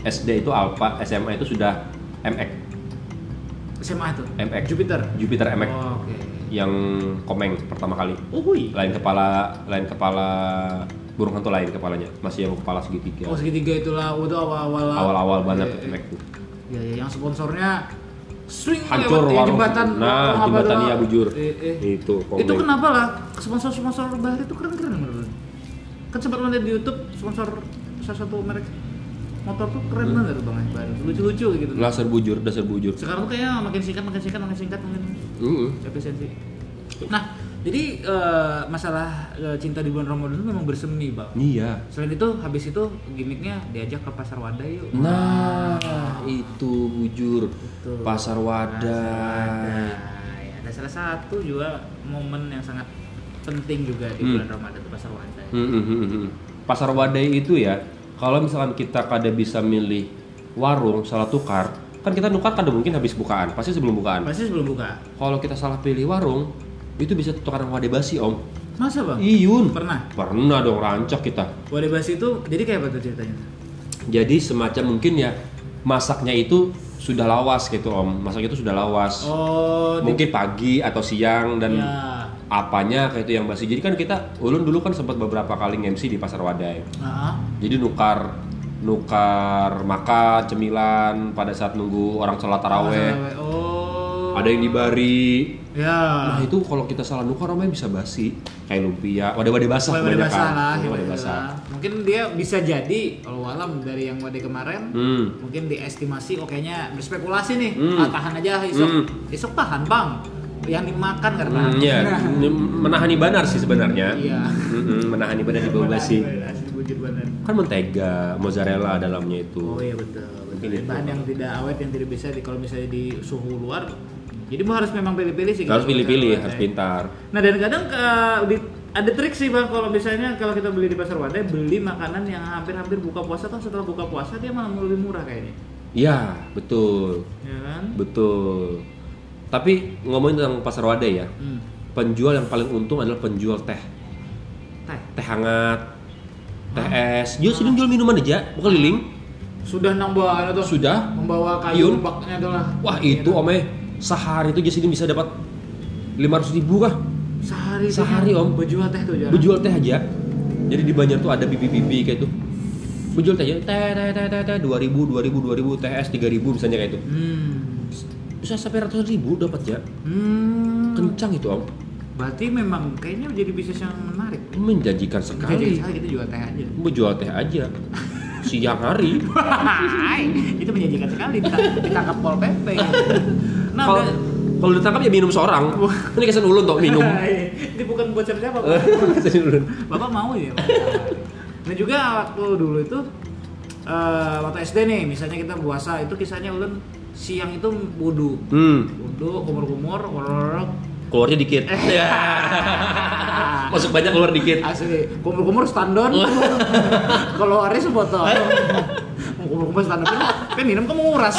Speaker 2: SD itu Alfa, SMA itu sudah MX.
Speaker 1: SMA itu?
Speaker 2: MX.
Speaker 1: Jupiter?
Speaker 2: Jupiter MX
Speaker 1: Oh, Oke.
Speaker 2: Yang komeng pertama kali.
Speaker 1: Oh, hui.
Speaker 2: Lain kepala, lain kepala burung hantu lain kepalanya. Masih yang kepala segitiga.
Speaker 1: Oh, segitiga itulah. Oh, itu awal-awal.
Speaker 2: Awal-awal banget
Speaker 1: Eh, eh.
Speaker 2: MX tuh.
Speaker 1: Ya, ya, yang sponsornya swing
Speaker 2: Hancur
Speaker 1: lewat
Speaker 2: warung.
Speaker 1: jembatan.
Speaker 2: Nah,
Speaker 1: apa
Speaker 2: jembatan iya bujur.
Speaker 1: Eh, eh.
Speaker 2: Itu komeng.
Speaker 1: Itu kenapa lah sponsor-sponsor baru itu keren-keren menurut lu? Kan sempat lihat di YouTube sponsor salah satu merek motor tuh keren
Speaker 2: Hmm.
Speaker 1: banget tuh bang baru lucu-lucu gitu.
Speaker 2: Laser bujur, dasar bujur.
Speaker 1: Sekarang tuh kayaknya makin singkat, makin singkat, makin singkat, makin
Speaker 2: Mm-mm.
Speaker 1: efisiensi. Nah, jadi eh, masalah eh, cinta di bulan Ramadan itu memang bersemi bang.
Speaker 2: Iya.
Speaker 1: Selain itu, habis itu gimmicknya diajak ke pasar wadah yuk.
Speaker 2: Nah, itu bujur.
Speaker 1: Betul.
Speaker 2: Pasar wadah.
Speaker 1: Nah, ya, ada salah satu juga momen yang sangat penting juga di
Speaker 2: Hmm.
Speaker 1: bulan Ramadan itu pasar wadah.
Speaker 2: Hmm, hmm, hmm, hmm. Pasar wadai itu ya, kalau misalkan kita kada bisa milih warung salah tukar, kan kita nukar kada mungkin habis bukaan, pasti sebelum bukaan.
Speaker 1: Pasti sebelum buka.
Speaker 2: Kalau kita salah pilih warung, itu bisa tukaran wadai basi om.
Speaker 1: Masa bang?
Speaker 2: Iyun.
Speaker 1: Pernah.
Speaker 2: Pernah dong rancak kita.
Speaker 1: Wadah basi itu jadi kayak apa tuh ceritanya?
Speaker 2: Jadi semacam mungkin ya masaknya itu sudah lawas gitu om, masaknya itu sudah lawas.
Speaker 1: Oh, di-
Speaker 2: Mungkin pagi atau siang dan
Speaker 1: ya.
Speaker 2: Apanya kayak itu yang basi. Jadi kan kita ulun dulu kan sempat beberapa kali MC di pasar wadai.
Speaker 1: Nah,
Speaker 2: Jadi nukar nukar makan cemilan pada saat nunggu orang sholat taraweh.
Speaker 1: Oh.
Speaker 2: Ada yang di bari.
Speaker 1: Ya.
Speaker 2: Nah itu kalau kita salah nukar namanya bisa basi. Kayak lumpia, wadah-wadah basah
Speaker 1: Wadah
Speaker 2: kebanyakan.
Speaker 1: basah lah,
Speaker 2: wadah
Speaker 1: wadah
Speaker 2: basah.
Speaker 1: basah. Mungkin dia bisa jadi kalau alam dari yang wadah kemarin
Speaker 2: Hmm.
Speaker 1: mungkin diestimasi oh kayaknya berspekulasi nih
Speaker 2: Hmm.
Speaker 1: ah, tahan aja esok
Speaker 2: Hmm.
Speaker 1: esok tahan bang yang dimakan karena
Speaker 2: Hmm, ya, (laughs) menahani banar sih sebenarnya.
Speaker 1: iya
Speaker 2: Mm-mm, menahani banar di bawah basi. Kan mentega, mozzarella dalamnya itu.
Speaker 1: oh iya betul, betul.
Speaker 2: itu.
Speaker 1: bahan yang tidak awet yang tidak bisa di kalau misalnya di suhu luar jadi mau harus memang pilih-pilih sih
Speaker 2: Harus pilih-pilih, harus pintar.
Speaker 1: nah dan kadang ke- di- ada trik sih bang kalau misalnya kalau kita beli di pasar wadai beli makanan yang hampir-hampir buka puasa kan setelah buka puasa dia malah lebih murah kayaknya
Speaker 2: Iya, betul.
Speaker 1: ya kan
Speaker 2: Betul. Tapi ngomongin tentang pasar wadai ya,
Speaker 1: hmm.
Speaker 2: penjual yang paling untung adalah penjual teh.
Speaker 1: teh
Speaker 2: Teh hangat, teh es. Jual sini jual minuman aja, bukan liling.
Speaker 1: sudah nambah atau
Speaker 2: Sudah.
Speaker 1: membawa kayu baknya itu lah
Speaker 2: Wah itu ome sehari itu jadi bisa dapat 500 ribu kah?
Speaker 1: sehari sehari
Speaker 2: Om.
Speaker 1: berjual teh tuh jarang.
Speaker 2: Berjual teh aja. Jadi di Banjar tuh ada bibi-bibi kayak itu. Berjual teh aja, teh teh teh teh teh 2000 2000 2000 TS 3000 misalnya kayak itu.
Speaker 1: Hmm.
Speaker 2: Bisa sampai ratusan ribu dapat ya.
Speaker 1: Hmm.
Speaker 2: Kencang itu Om.
Speaker 1: Berarti memang kayaknya jadi bisnis yang menarik.
Speaker 2: Menjanjikan sekali.
Speaker 1: sekali kita jual teh aja.
Speaker 2: Berjual teh aja. Siang hari. (laughs)
Speaker 1: Itu menjanjikan sekali Dita- ditangkap pol pp. (laughs) Nah,
Speaker 2: Kalau
Speaker 1: udah-
Speaker 2: kalau ditangkap ya minum seorang. Ini kesan ulun tuh minum. (laughs)
Speaker 1: ini bukan buat.
Speaker 2: Kesan ulun.
Speaker 1: Bapak mau ya? Nah juga waktu dulu itu eh, waktu SD nih, misalnya kita puasa itu kisahnya ulun siang itu wudhu,
Speaker 2: Hmm.
Speaker 1: wudhu kumur-kumur,
Speaker 2: Keluarnya dikit. (laughs) Ya. Masuk banyak keluar dikit.
Speaker 1: asli kumur-kumur standon. (laughs) Kalau hari sebotol. kumur-kumur standon kan, kan minum kamu nguras.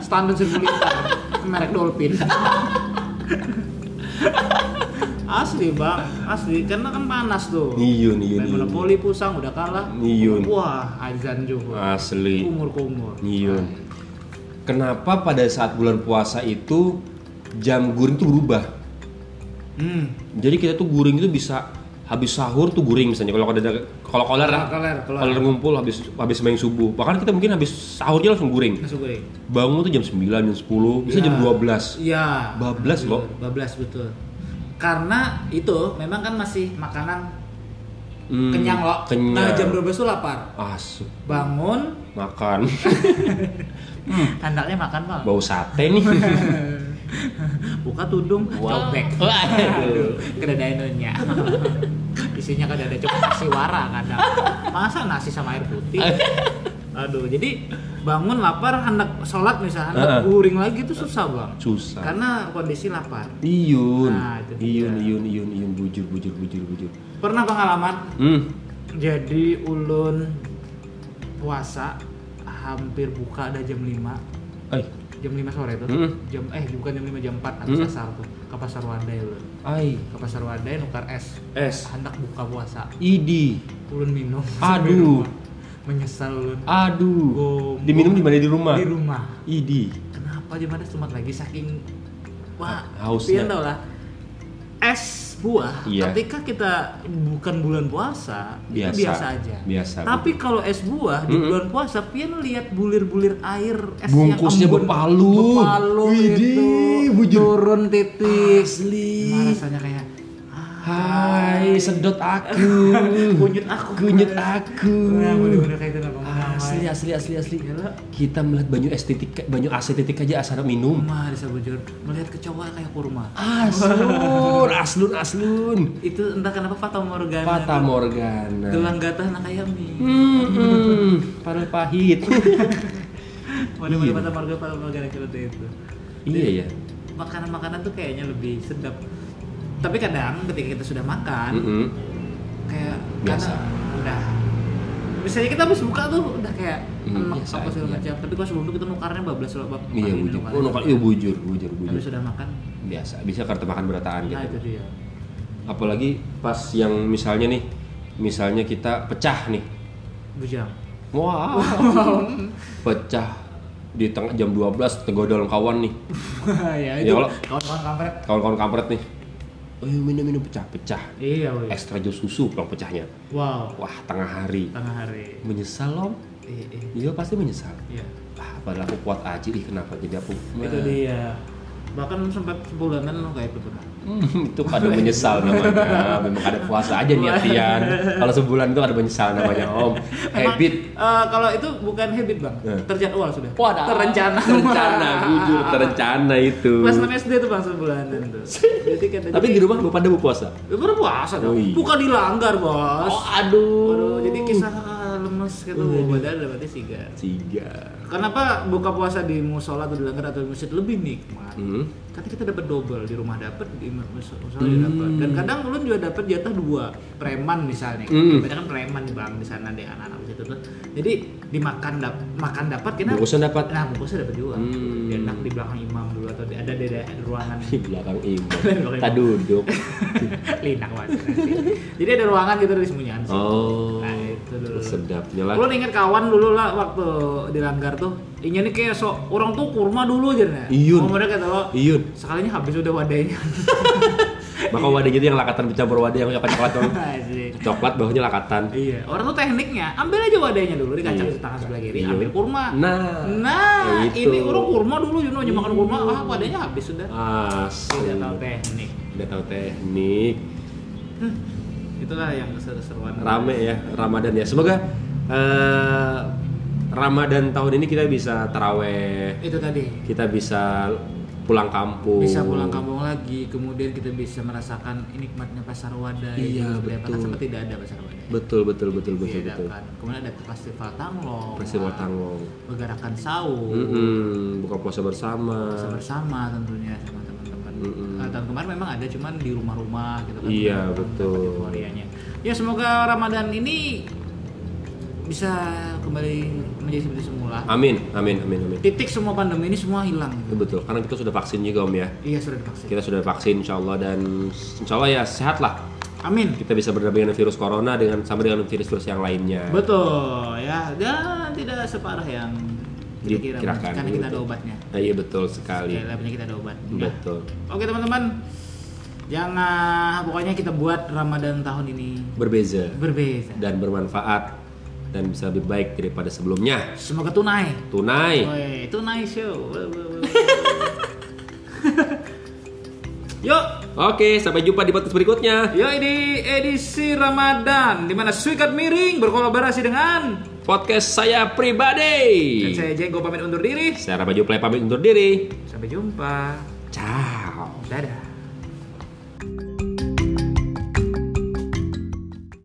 Speaker 1: standon seribu liter, merek Dolphin. asli bang, asli karena kan panas tuh.
Speaker 2: Iyun,
Speaker 1: Main
Speaker 2: iyun.
Speaker 1: monopoli pusang udah kalah.
Speaker 2: Iyun.
Speaker 1: Wah, azan juga.
Speaker 2: Asli.
Speaker 1: Kumur-kumur.
Speaker 2: Iyun. Kenapa pada saat bulan puasa itu jam guring itu berubah?
Speaker 1: Hmm.
Speaker 2: Jadi kita tuh guring itu bisa habis sahur tuh guring misalnya kalau ada kalau koler
Speaker 1: koler, koler.
Speaker 2: koler ngumpul habis habis main subuh bahkan kita mungkin habis sahurnya langsung guring
Speaker 1: Masuk gue.
Speaker 2: bangun tuh jam 9 jam 10 bisa jam 12
Speaker 1: Iya.
Speaker 2: Bablas
Speaker 1: betul.
Speaker 2: loh.
Speaker 1: Bablas betul. Karena itu memang kan masih makanan
Speaker 2: Hmm,
Speaker 1: kenyang loh.
Speaker 2: kenyang.
Speaker 1: Nah, jam 12 tuh lapar.
Speaker 2: Asu,
Speaker 1: Bangun,
Speaker 2: makan (laughs)
Speaker 1: hendaknya makan, Bang.
Speaker 2: bau sate nih (laughs)
Speaker 1: Buka tudung,
Speaker 2: Wow.
Speaker 1: cobek. (laughs)
Speaker 2: Waduh. (laughs)
Speaker 1: Isinya kan ada cuma nasi wara kadang. Masa nasi sama air putih? Aduh, jadi bangun lapar hendak sholat misalnya, hendak
Speaker 2: Heeh.
Speaker 1: guring lagi itu susah, Bang.
Speaker 2: susah
Speaker 1: Karena kondisi lapar.
Speaker 2: iyun
Speaker 1: Nah, itu
Speaker 2: iyun iyun iyun iyun bujur bujur bujur bujur
Speaker 1: Pernah pengalaman
Speaker 2: hmm
Speaker 1: Jadi ulun puasa hampir buka ada jam 5
Speaker 2: ay
Speaker 1: jam 5 sore tuh.
Speaker 2: Mm.
Speaker 1: jam eh bukan jam 5 jam 4 habis
Speaker 2: Mm.
Speaker 1: asar tuh ke pasar Wadai ulun
Speaker 2: ay
Speaker 1: ke pasar Wadai nukar es.
Speaker 2: Es.
Speaker 1: Hendak buka puasa.
Speaker 2: Idi.
Speaker 1: Ulun minum. (laughs)
Speaker 2: Aduh.
Speaker 1: menyesal ulun.
Speaker 2: Aduh.
Speaker 1: Gombong.
Speaker 2: diminum di mana? Di rumah?
Speaker 1: Di rumah.
Speaker 2: Idi.
Speaker 1: Kenapa di mana semat lagi? Saking wah
Speaker 2: Hausnya.
Speaker 1: pian tau lah. Es buah
Speaker 2: Iya.
Speaker 1: ketika kita bukan bulan puasa
Speaker 2: Biasa.
Speaker 1: itu biasa aja
Speaker 2: Biasa,
Speaker 1: tapi kalau es buah di
Speaker 2: Mm-mm.
Speaker 1: bulan puasa pian lihat bulir-bulir air es
Speaker 2: Bungkusnya
Speaker 1: yang embun,
Speaker 2: berpalu.
Speaker 1: berpalu
Speaker 2: Widih,
Speaker 1: itu
Speaker 2: bujur.
Speaker 1: turun titik
Speaker 2: Asli.
Speaker 1: Nah, rasanya kayak
Speaker 2: Hai, sedot aku. (laughs)
Speaker 1: kunyit aku
Speaker 2: Kunyit aku.
Speaker 1: nah, bener-bener kayak itu
Speaker 2: Asli, asli, asli, asli.
Speaker 1: Gila.
Speaker 2: Kita melihat banyu estetik, banyu estetik aja asal minum.
Speaker 1: Mah bisa bujur melihat kecoa kayak kurma
Speaker 2: Aslun, (laughs) aslun, aslun.
Speaker 1: itu entah kenapa Fata Morgana
Speaker 2: Fata Morgana.
Speaker 1: gelang gatah nak ayami
Speaker 2: Hmm, hmm, padahal pahit. (laughs)
Speaker 1: mana
Speaker 2: Iya.
Speaker 1: Fata Morgana Fata Morgana seperti itu
Speaker 2: iya ya.
Speaker 1: makanan-makanan tuh kayaknya lebih sedap tapi kadang ketika kita sudah makan
Speaker 2: Mm-mm.
Speaker 1: kayak
Speaker 2: Biasa.
Speaker 1: udah misalnya kita habis buka tuh udah kayak
Speaker 2: Hmm,
Speaker 1: enak
Speaker 2: biasa,
Speaker 1: apa segala macam tapi kalau sebelum itu kita nukarnya bablas loh bab
Speaker 2: Iya bujur. Oh, nukar, iya bujur, bujur,
Speaker 1: tapi
Speaker 2: bujur.
Speaker 1: sudah makan
Speaker 2: Biasa, bisa kartu makan berataan
Speaker 1: nah itu
Speaker 2: gitu.
Speaker 1: dia
Speaker 2: Apalagi pas yang misalnya nih, misalnya kita pecah nih.
Speaker 1: bujang
Speaker 2: Wah. (laughs) pecah di tengah jam 12 tegodol kawan nih. (laughs)
Speaker 1: ya
Speaker 2: itu.
Speaker 1: itu kawan-kawan kampret
Speaker 2: Kawan-kawan kampret nih. Oh, minum-minum pecah-pecah.
Speaker 1: iya woi
Speaker 2: Ekstra jus susu pulang pecahnya.
Speaker 1: wow
Speaker 2: Wah, tengah hari.
Speaker 1: tengah hari
Speaker 2: Menyesal loh.
Speaker 1: iya iya
Speaker 2: Dia pasti menyesal.
Speaker 1: iya
Speaker 2: Ah, padahal aku kuat aja ih kenapa jadi aku
Speaker 1: itu dia bahkan sempat sebulanan lo kayak itu pernah
Speaker 2: Hmm, itu pada menyesal namanya. Memang ada puasa aja niatian. Kalau sebulan itu ada menyesal namanya Om. Habit.
Speaker 1: eh, kalau itu bukan habit bang
Speaker 2: Eh.
Speaker 1: terjadwal sudah
Speaker 2: Wadah.
Speaker 1: terencana
Speaker 2: Terencana, jujur terencana itu.
Speaker 1: kelas 6 SD tuh bang sebulanan tuh jadi kan
Speaker 2: Tapi di rumah pada berpuasa.
Speaker 1: ya, baru puasa dong
Speaker 2: Oh, iya.
Speaker 1: bukan dilanggar bos
Speaker 2: Oh, aduh.
Speaker 1: Waduh, jadi kisah lemes gitu badan berarti siga
Speaker 2: Tiga.
Speaker 1: kenapa buka puasa di musola atau di langgar atau di masjid lebih nikmat
Speaker 2: Hmm.
Speaker 1: karena kita dapat double di rumah dapat di mus- musola
Speaker 2: Hmm.
Speaker 1: dapat dan kadang ulun juga dapat jatah dua preman misalnya
Speaker 2: Hmm.
Speaker 1: kan preman di bang di sana di anak-anak di situ tuh jadi dimakan dap makan dapat kita
Speaker 2: Bungkusan dapat.
Speaker 1: nah bungkusnya dapat juga
Speaker 2: Hmm.
Speaker 1: enak di belakang imam dulu atau di, ada di, di ruangan (laughs)
Speaker 2: Di belakang imam. (laughs) Tak
Speaker 1: imam.
Speaker 2: duduk. (laughs)
Speaker 1: linak banget jadi ada ruangan gitu di sembunyian sih
Speaker 2: Oh.
Speaker 1: nah dulu
Speaker 2: Sedapnya lah.
Speaker 1: Lu inget kawan dulu lah waktu di langgar tuh Inya nih kayak sok orang tuh kurma dulu aja nih
Speaker 2: Iyun.
Speaker 1: Ngomongnya kata lo
Speaker 2: Iyun.
Speaker 1: Sekalinya habis udah wadahnya (laughs)
Speaker 2: Maka wadahnya itu yang lakatan bercampur wadah yang coklat coklat. (laughs)
Speaker 1: Asik.
Speaker 2: Coklat bawahnya lakatan.
Speaker 1: Iya, orang tuh tekniknya ambil aja wadahnya dulu di kaca
Speaker 2: Iya.
Speaker 1: tangan sebelah kiri,
Speaker 2: Iya.
Speaker 1: ambil kurma.
Speaker 2: Nah,
Speaker 1: Nah,
Speaker 2: ya itu.
Speaker 1: ini orang kurma dulu Juno aja makan kurma, wah wadahnya habis sudah.
Speaker 2: Asli.
Speaker 1: Tidak tahu teknik.
Speaker 2: Udah tahu teknik.
Speaker 1: Hmm, itulah yang keseru-seruan.
Speaker 2: Rame ya Ramadan ya. Semoga eh, Ramadan tahun ini kita bisa teraweh,
Speaker 1: Itu tadi.
Speaker 2: kita bisa pulang kampung.
Speaker 1: Bisa pulang kampung lagi, kemudian kita bisa merasakan nikmatnya pasar wadah
Speaker 2: Iya,
Speaker 1: seperti. Kan
Speaker 2: betul.
Speaker 1: sempat tidak ada pasar wadah.
Speaker 2: Betul betul betul betul
Speaker 1: Iya,
Speaker 2: betul.
Speaker 1: kan. Kemudian ada festival Tanglong.
Speaker 2: Festival Tanglong.
Speaker 1: Bergerakan sahur.
Speaker 2: Mm-mm, buka puasa bersama.
Speaker 1: Puasa bersama tentunya sama teman-teman.
Speaker 2: Mm-mm.
Speaker 1: Eh, tahun kemarin memang ada cuman di rumah-rumah gitu kan.
Speaker 2: Iya, betul.
Speaker 1: euforianya. Ya semoga Ramadan ini bisa kembali menjadi seperti semula.
Speaker 2: Amin, amin, amin, amin.
Speaker 1: Titik semua pandemi ini semua hilang.
Speaker 2: Itu betul, karena kita sudah vaksin juga om ya.
Speaker 1: Iya sudah divaksin.
Speaker 2: Kita sudah vaksin insya Allah dan insya Allah ya sehat lah.
Speaker 1: Amin.
Speaker 2: Kita bisa berdampingan dengan virus corona dengan sama dengan virus-virus yang lainnya.
Speaker 1: Betul ya dan tidak separah yang kita kira
Speaker 2: Dikirakan,
Speaker 1: karena kita ada obatnya.
Speaker 2: Nah, iya betul sekali.
Speaker 1: Labnya kita ada obat.
Speaker 2: Betul.
Speaker 1: Oke teman-teman, jangan pokoknya kita buat Ramadan tahun ini
Speaker 2: Berbeza
Speaker 1: berbeda.
Speaker 2: dan bermanfaat dan bisa lebih baik daripada sebelumnya.
Speaker 1: Semoga tunai.
Speaker 2: Tunai.
Speaker 1: Woi, tunai show. (laughs) Yuk,
Speaker 2: Oke, sampai jumpa di podcast berikutnya.
Speaker 1: yuk ini edisi Ramadan di mana Suikat Miring berkolaborasi dengan
Speaker 2: Podcast saya
Speaker 1: dan
Speaker 2: pribadi.
Speaker 1: saya Jenggo pamit undur diri.
Speaker 2: Saya Rabaju Play pamit undur diri.
Speaker 1: Sampai jumpa.
Speaker 2: Ciao.
Speaker 1: Dadah.